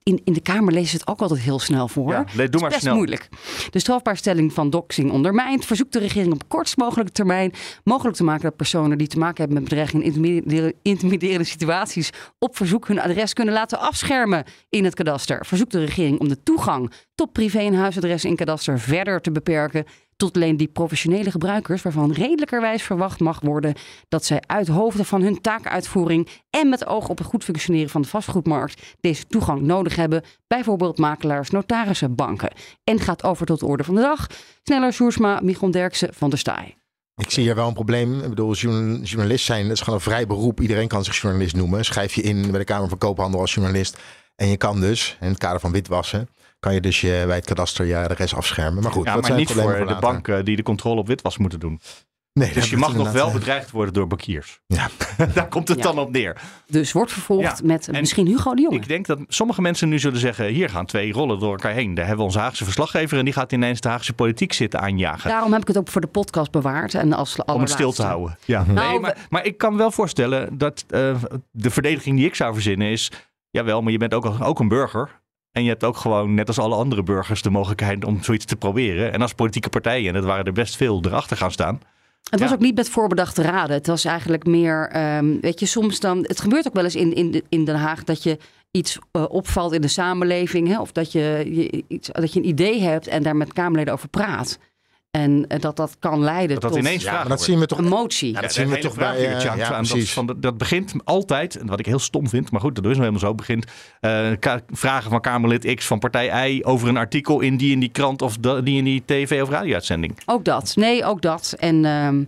in, in de Kamer lees het ook altijd heel snel voor. Ja, doe maar best snel. moeilijk. De strafbaarstelling van doxing ondermijnt. Verzoekt de regering op kortst mogelijke termijn mogelijk te maken dat personen die te maken hebben met bedreiging en intimiderende situaties op verzoek hun adres kunnen laten afschermen in het kadaster. Verzoekt de regering om de toegang tot privé- en huisadressen in kadaster verder te beperken tot alleen die professionele gebruikers waarvan redelijkerwijs verwacht mag worden dat zij uit hoofden van hun taakuitvoering en met oog op het goed functioneren van de vastgoedmarkt deze toegang nodig hebben, bijvoorbeeld makelaars, notarissen, banken. En gaat over tot de orde van de dag. Sneller Soersma, Michon Derksen van der Staaij. Ik zie hier wel een probleem. Ik bedoel, journalist zijn, dat is gewoon een vrij beroep. Iedereen kan zich journalist noemen. Schrijf je in bij de Kamer van Koophandel als journalist. En je kan dus, in het kader van witwassen, kan je dus je, bij het kadaster je adres afschermen. Maar goed, ja, maar zijn niet voor de banken die de controle op witwas moeten doen. Nee, dus je mag nog wel bedreigd worden door bankiers. Ja. Daar komt het Ja. dan op neer. Dus wordt vervolgd Ja. met En misschien Hugo de Jonge. Ik denk dat sommige mensen nu zullen zeggen: hier gaan twee rollen door elkaar heen. Daar hebben we onze Haagse verslaggever en die gaat ineens de Haagse politiek zitten aanjagen. Daarom heb ik het ook voor de podcast bewaard. En als om het stil te houden. Ja. Nou, nee, maar, maar ik kan me wel voorstellen dat eh, de verdediging die ik zou verzinnen is: jawel, maar je bent ook, ook een burger. En je hebt ook gewoon, net als alle andere burgers, de mogelijkheid om zoiets te proberen. En als politieke partijen, en dat waren er best veel, erachter gaan staan. Het was ook niet met voorbedachte raden. Het was eigenlijk meer, ehm, weet je, soms dan. Het gebeurt ook wel eens in, in, in Den Haag dat je iets eh, opvalt in de samenleving. Hè, of dat je, je, iets, dat je een idee hebt en daar met Kamerleden over praat. En eh, dat dat kan leiden Dat dat tot ineens Ja, vragen maar dat zien we toch een motie. Ja, dat zien we toch bij... eh, ja, aan dat, precies. van, dat, dat begint altijd, en wat ik heel stom vind, maar goed, dat is nou helemaal zo, begint eh, vragen van Kamerlid X van partij Y over een artikel in die in die krant of die in die tv- of radio-uitzending. Ook dat. Nee, ook dat. En ehm,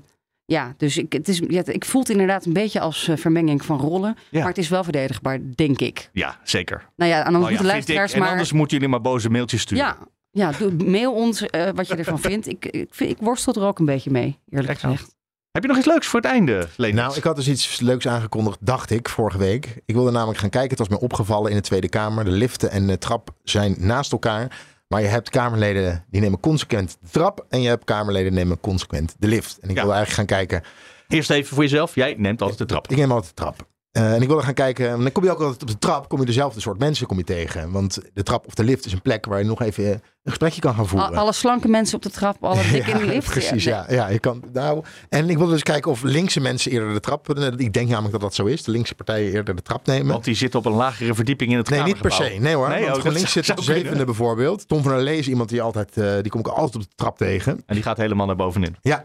ja, dus ik, het is, ja, ik voel het inderdaad een beetje als vermenging van rollen. Ja. Maar het is wel verdedigbaar, denk ik. Ja, zeker. Nou ja, en dan Nou ja, moeten vind luisteraars ik. En maar... anders moeten jullie maar boze mailtjes sturen. Ja, ja doe, mail ons eh, wat je ervan vindt. Ik, ik, worstel er ook een beetje mee, eerlijk Kijk nou. gezegd. Heb je nog iets leuks voor het einde, Leen? Nou, ik had dus iets leuks aangekondigd, dacht ik, vorige week. Ik wilde namelijk gaan kijken. Het was me opgevallen in de Tweede Kamer. De liften en de trap zijn naast elkaar. Maar je hebt Kamerleden die nemen consequent de trap. En je hebt Kamerleden die nemen consequent de lift. En ik Ja. wilde eigenlijk gaan kijken. Eerst even voor jezelf. Jij neemt altijd de trap. Ik neem altijd de trap. Eh, en ik wilde gaan kijken. want Dan kom je ook altijd op de trap. Kom je dezelfde soort mensen kom je tegen. Want de trap of de lift is een plek waar je nog even een gesprekje kan gaan voeren. alle slanke mensen op de trap, alle dikke in de lift. Precies, nee. ja. ja je kan, nou, en ik wilde dus kijken of linkse mensen eerder de trap... Ik denk namelijk dat dat zo is. De linkse partijen eerder de trap nemen. Want die zit op een lagere verdieping in het Nee, niet per se. Nee hoor. Nee, want oh, GroenLinks zit de kunnen. zevende bijvoorbeeld. Tom van der Lee is iemand die altijd... eh, die kom ik altijd op de trap tegen. En die gaat helemaal naar bovenin. Ja.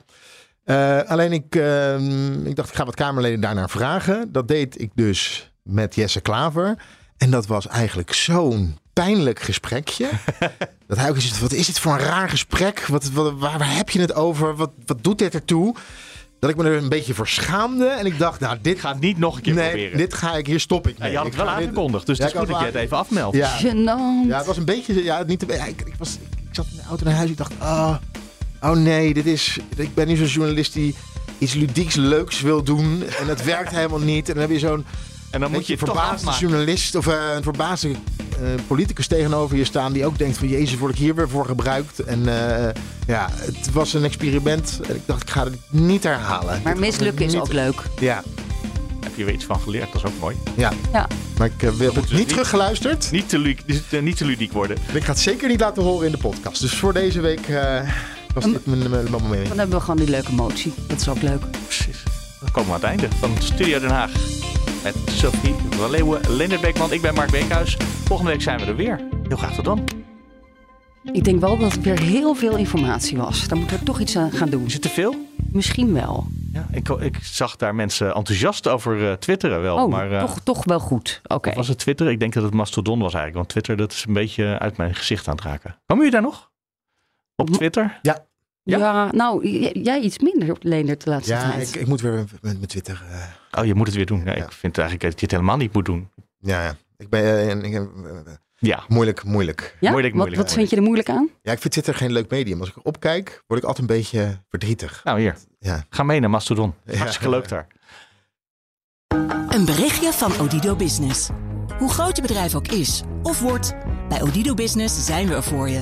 Eh, alleen ik, ehm, ik dacht, ik ga wat Kamerleden daarnaar vragen. Dat deed ik dus met Jesse Klaver. En dat was eigenlijk zo'n pijnlijk gesprekje. dat hij ook eens wat is dit voor een raar gesprek? Wat, wat, waar, waar heb je het over? Wat, wat doet dit ertoe? Dat ik me er een beetje voor schaamde. En ik dacht, nou, dit gaat niet nog een keer nee, proberen. dit ga ik, hier stop ik mee. je had het Ik wel aangekondigd, dus Ja, het is goed dat je het even afmeldt. Ja. Ja, het was een beetje, ja, niet te, ja, ik, ik, was, ik zat in de auto naar huis. Ik dacht, oh, oh nee, dit is, ik ben nu zo'n journalist die iets ludieks leuks wil doen. En dat werkt helemaal niet. En dan heb je zo'n En dan moet je een het toch verbaasde journalist of eh, een verbaasde eh, politicus tegenover je staan. Die ook denkt van, jezus, word ik hier weer voor gebruikt? En eh, ja, het was een experiment. En ik dacht, ik ga het niet herhalen. Maar mislukken is ook leuk. Ja, Heb je weer iets van geleerd, dat is ook mooi. ja. Ja. Maar ik eh, heb het niet teruggeluisterd. Niet te, dus, eh, niet te ludiek worden. En ik ga het zeker niet laten horen in de podcast. Dus voor deze week was dit mijn, mijn. Dan hebben we gewoon die leuke motie. Dat is ook leuk. Precies. Dan komen we aan het einde van Studio Den Haag. Met Sophie Leeuwen, Leonard Beekman. Ik ben Mark Beekhuis. Volgende week zijn we er weer. Heel graag tot dan. Ik denk wel dat het weer heel veel informatie was. Daar moeten we toch iets aan gaan doen. Is het te veel? Misschien wel. Ja, ik, ik zag daar mensen enthousiast over eh, twitteren wel. Oh, maar, eh, toch, toch wel goed. Oké. was het Twitter? Ik denk dat het Mastodon was eigenlijk. Want Twitter dat is een beetje uit mijn gezicht aan het raken. Komen jullie daar nog? Op Twitter? Ja. Ja? nou, j- jij iets minder, Leendert, de laatste Ja, tijd. ik, ik moet weer met, met mijn Twitter. eh, Oh, je moet het weer doen. Ja, Ik vind eigenlijk dat je het helemaal niet moet doen. ja, ja. Ik ben eh, en ik, eh, Ja. moeilijk, moeilijk. ja? moeilijk, wat, moeilijk. wat vind je er moeilijk aan? Ja, ik vind Twitter geen leuk medium. Als ik erop kijk, word ik altijd een beetje verdrietig. Nou, hier. Ja. Ga mee naar Mastodon. Ja. Hartstikke leuk daar. Een berichtje van Odido Business. Hoe groot je bedrijf ook is of wordt, bij Odido Business zijn we er voor je.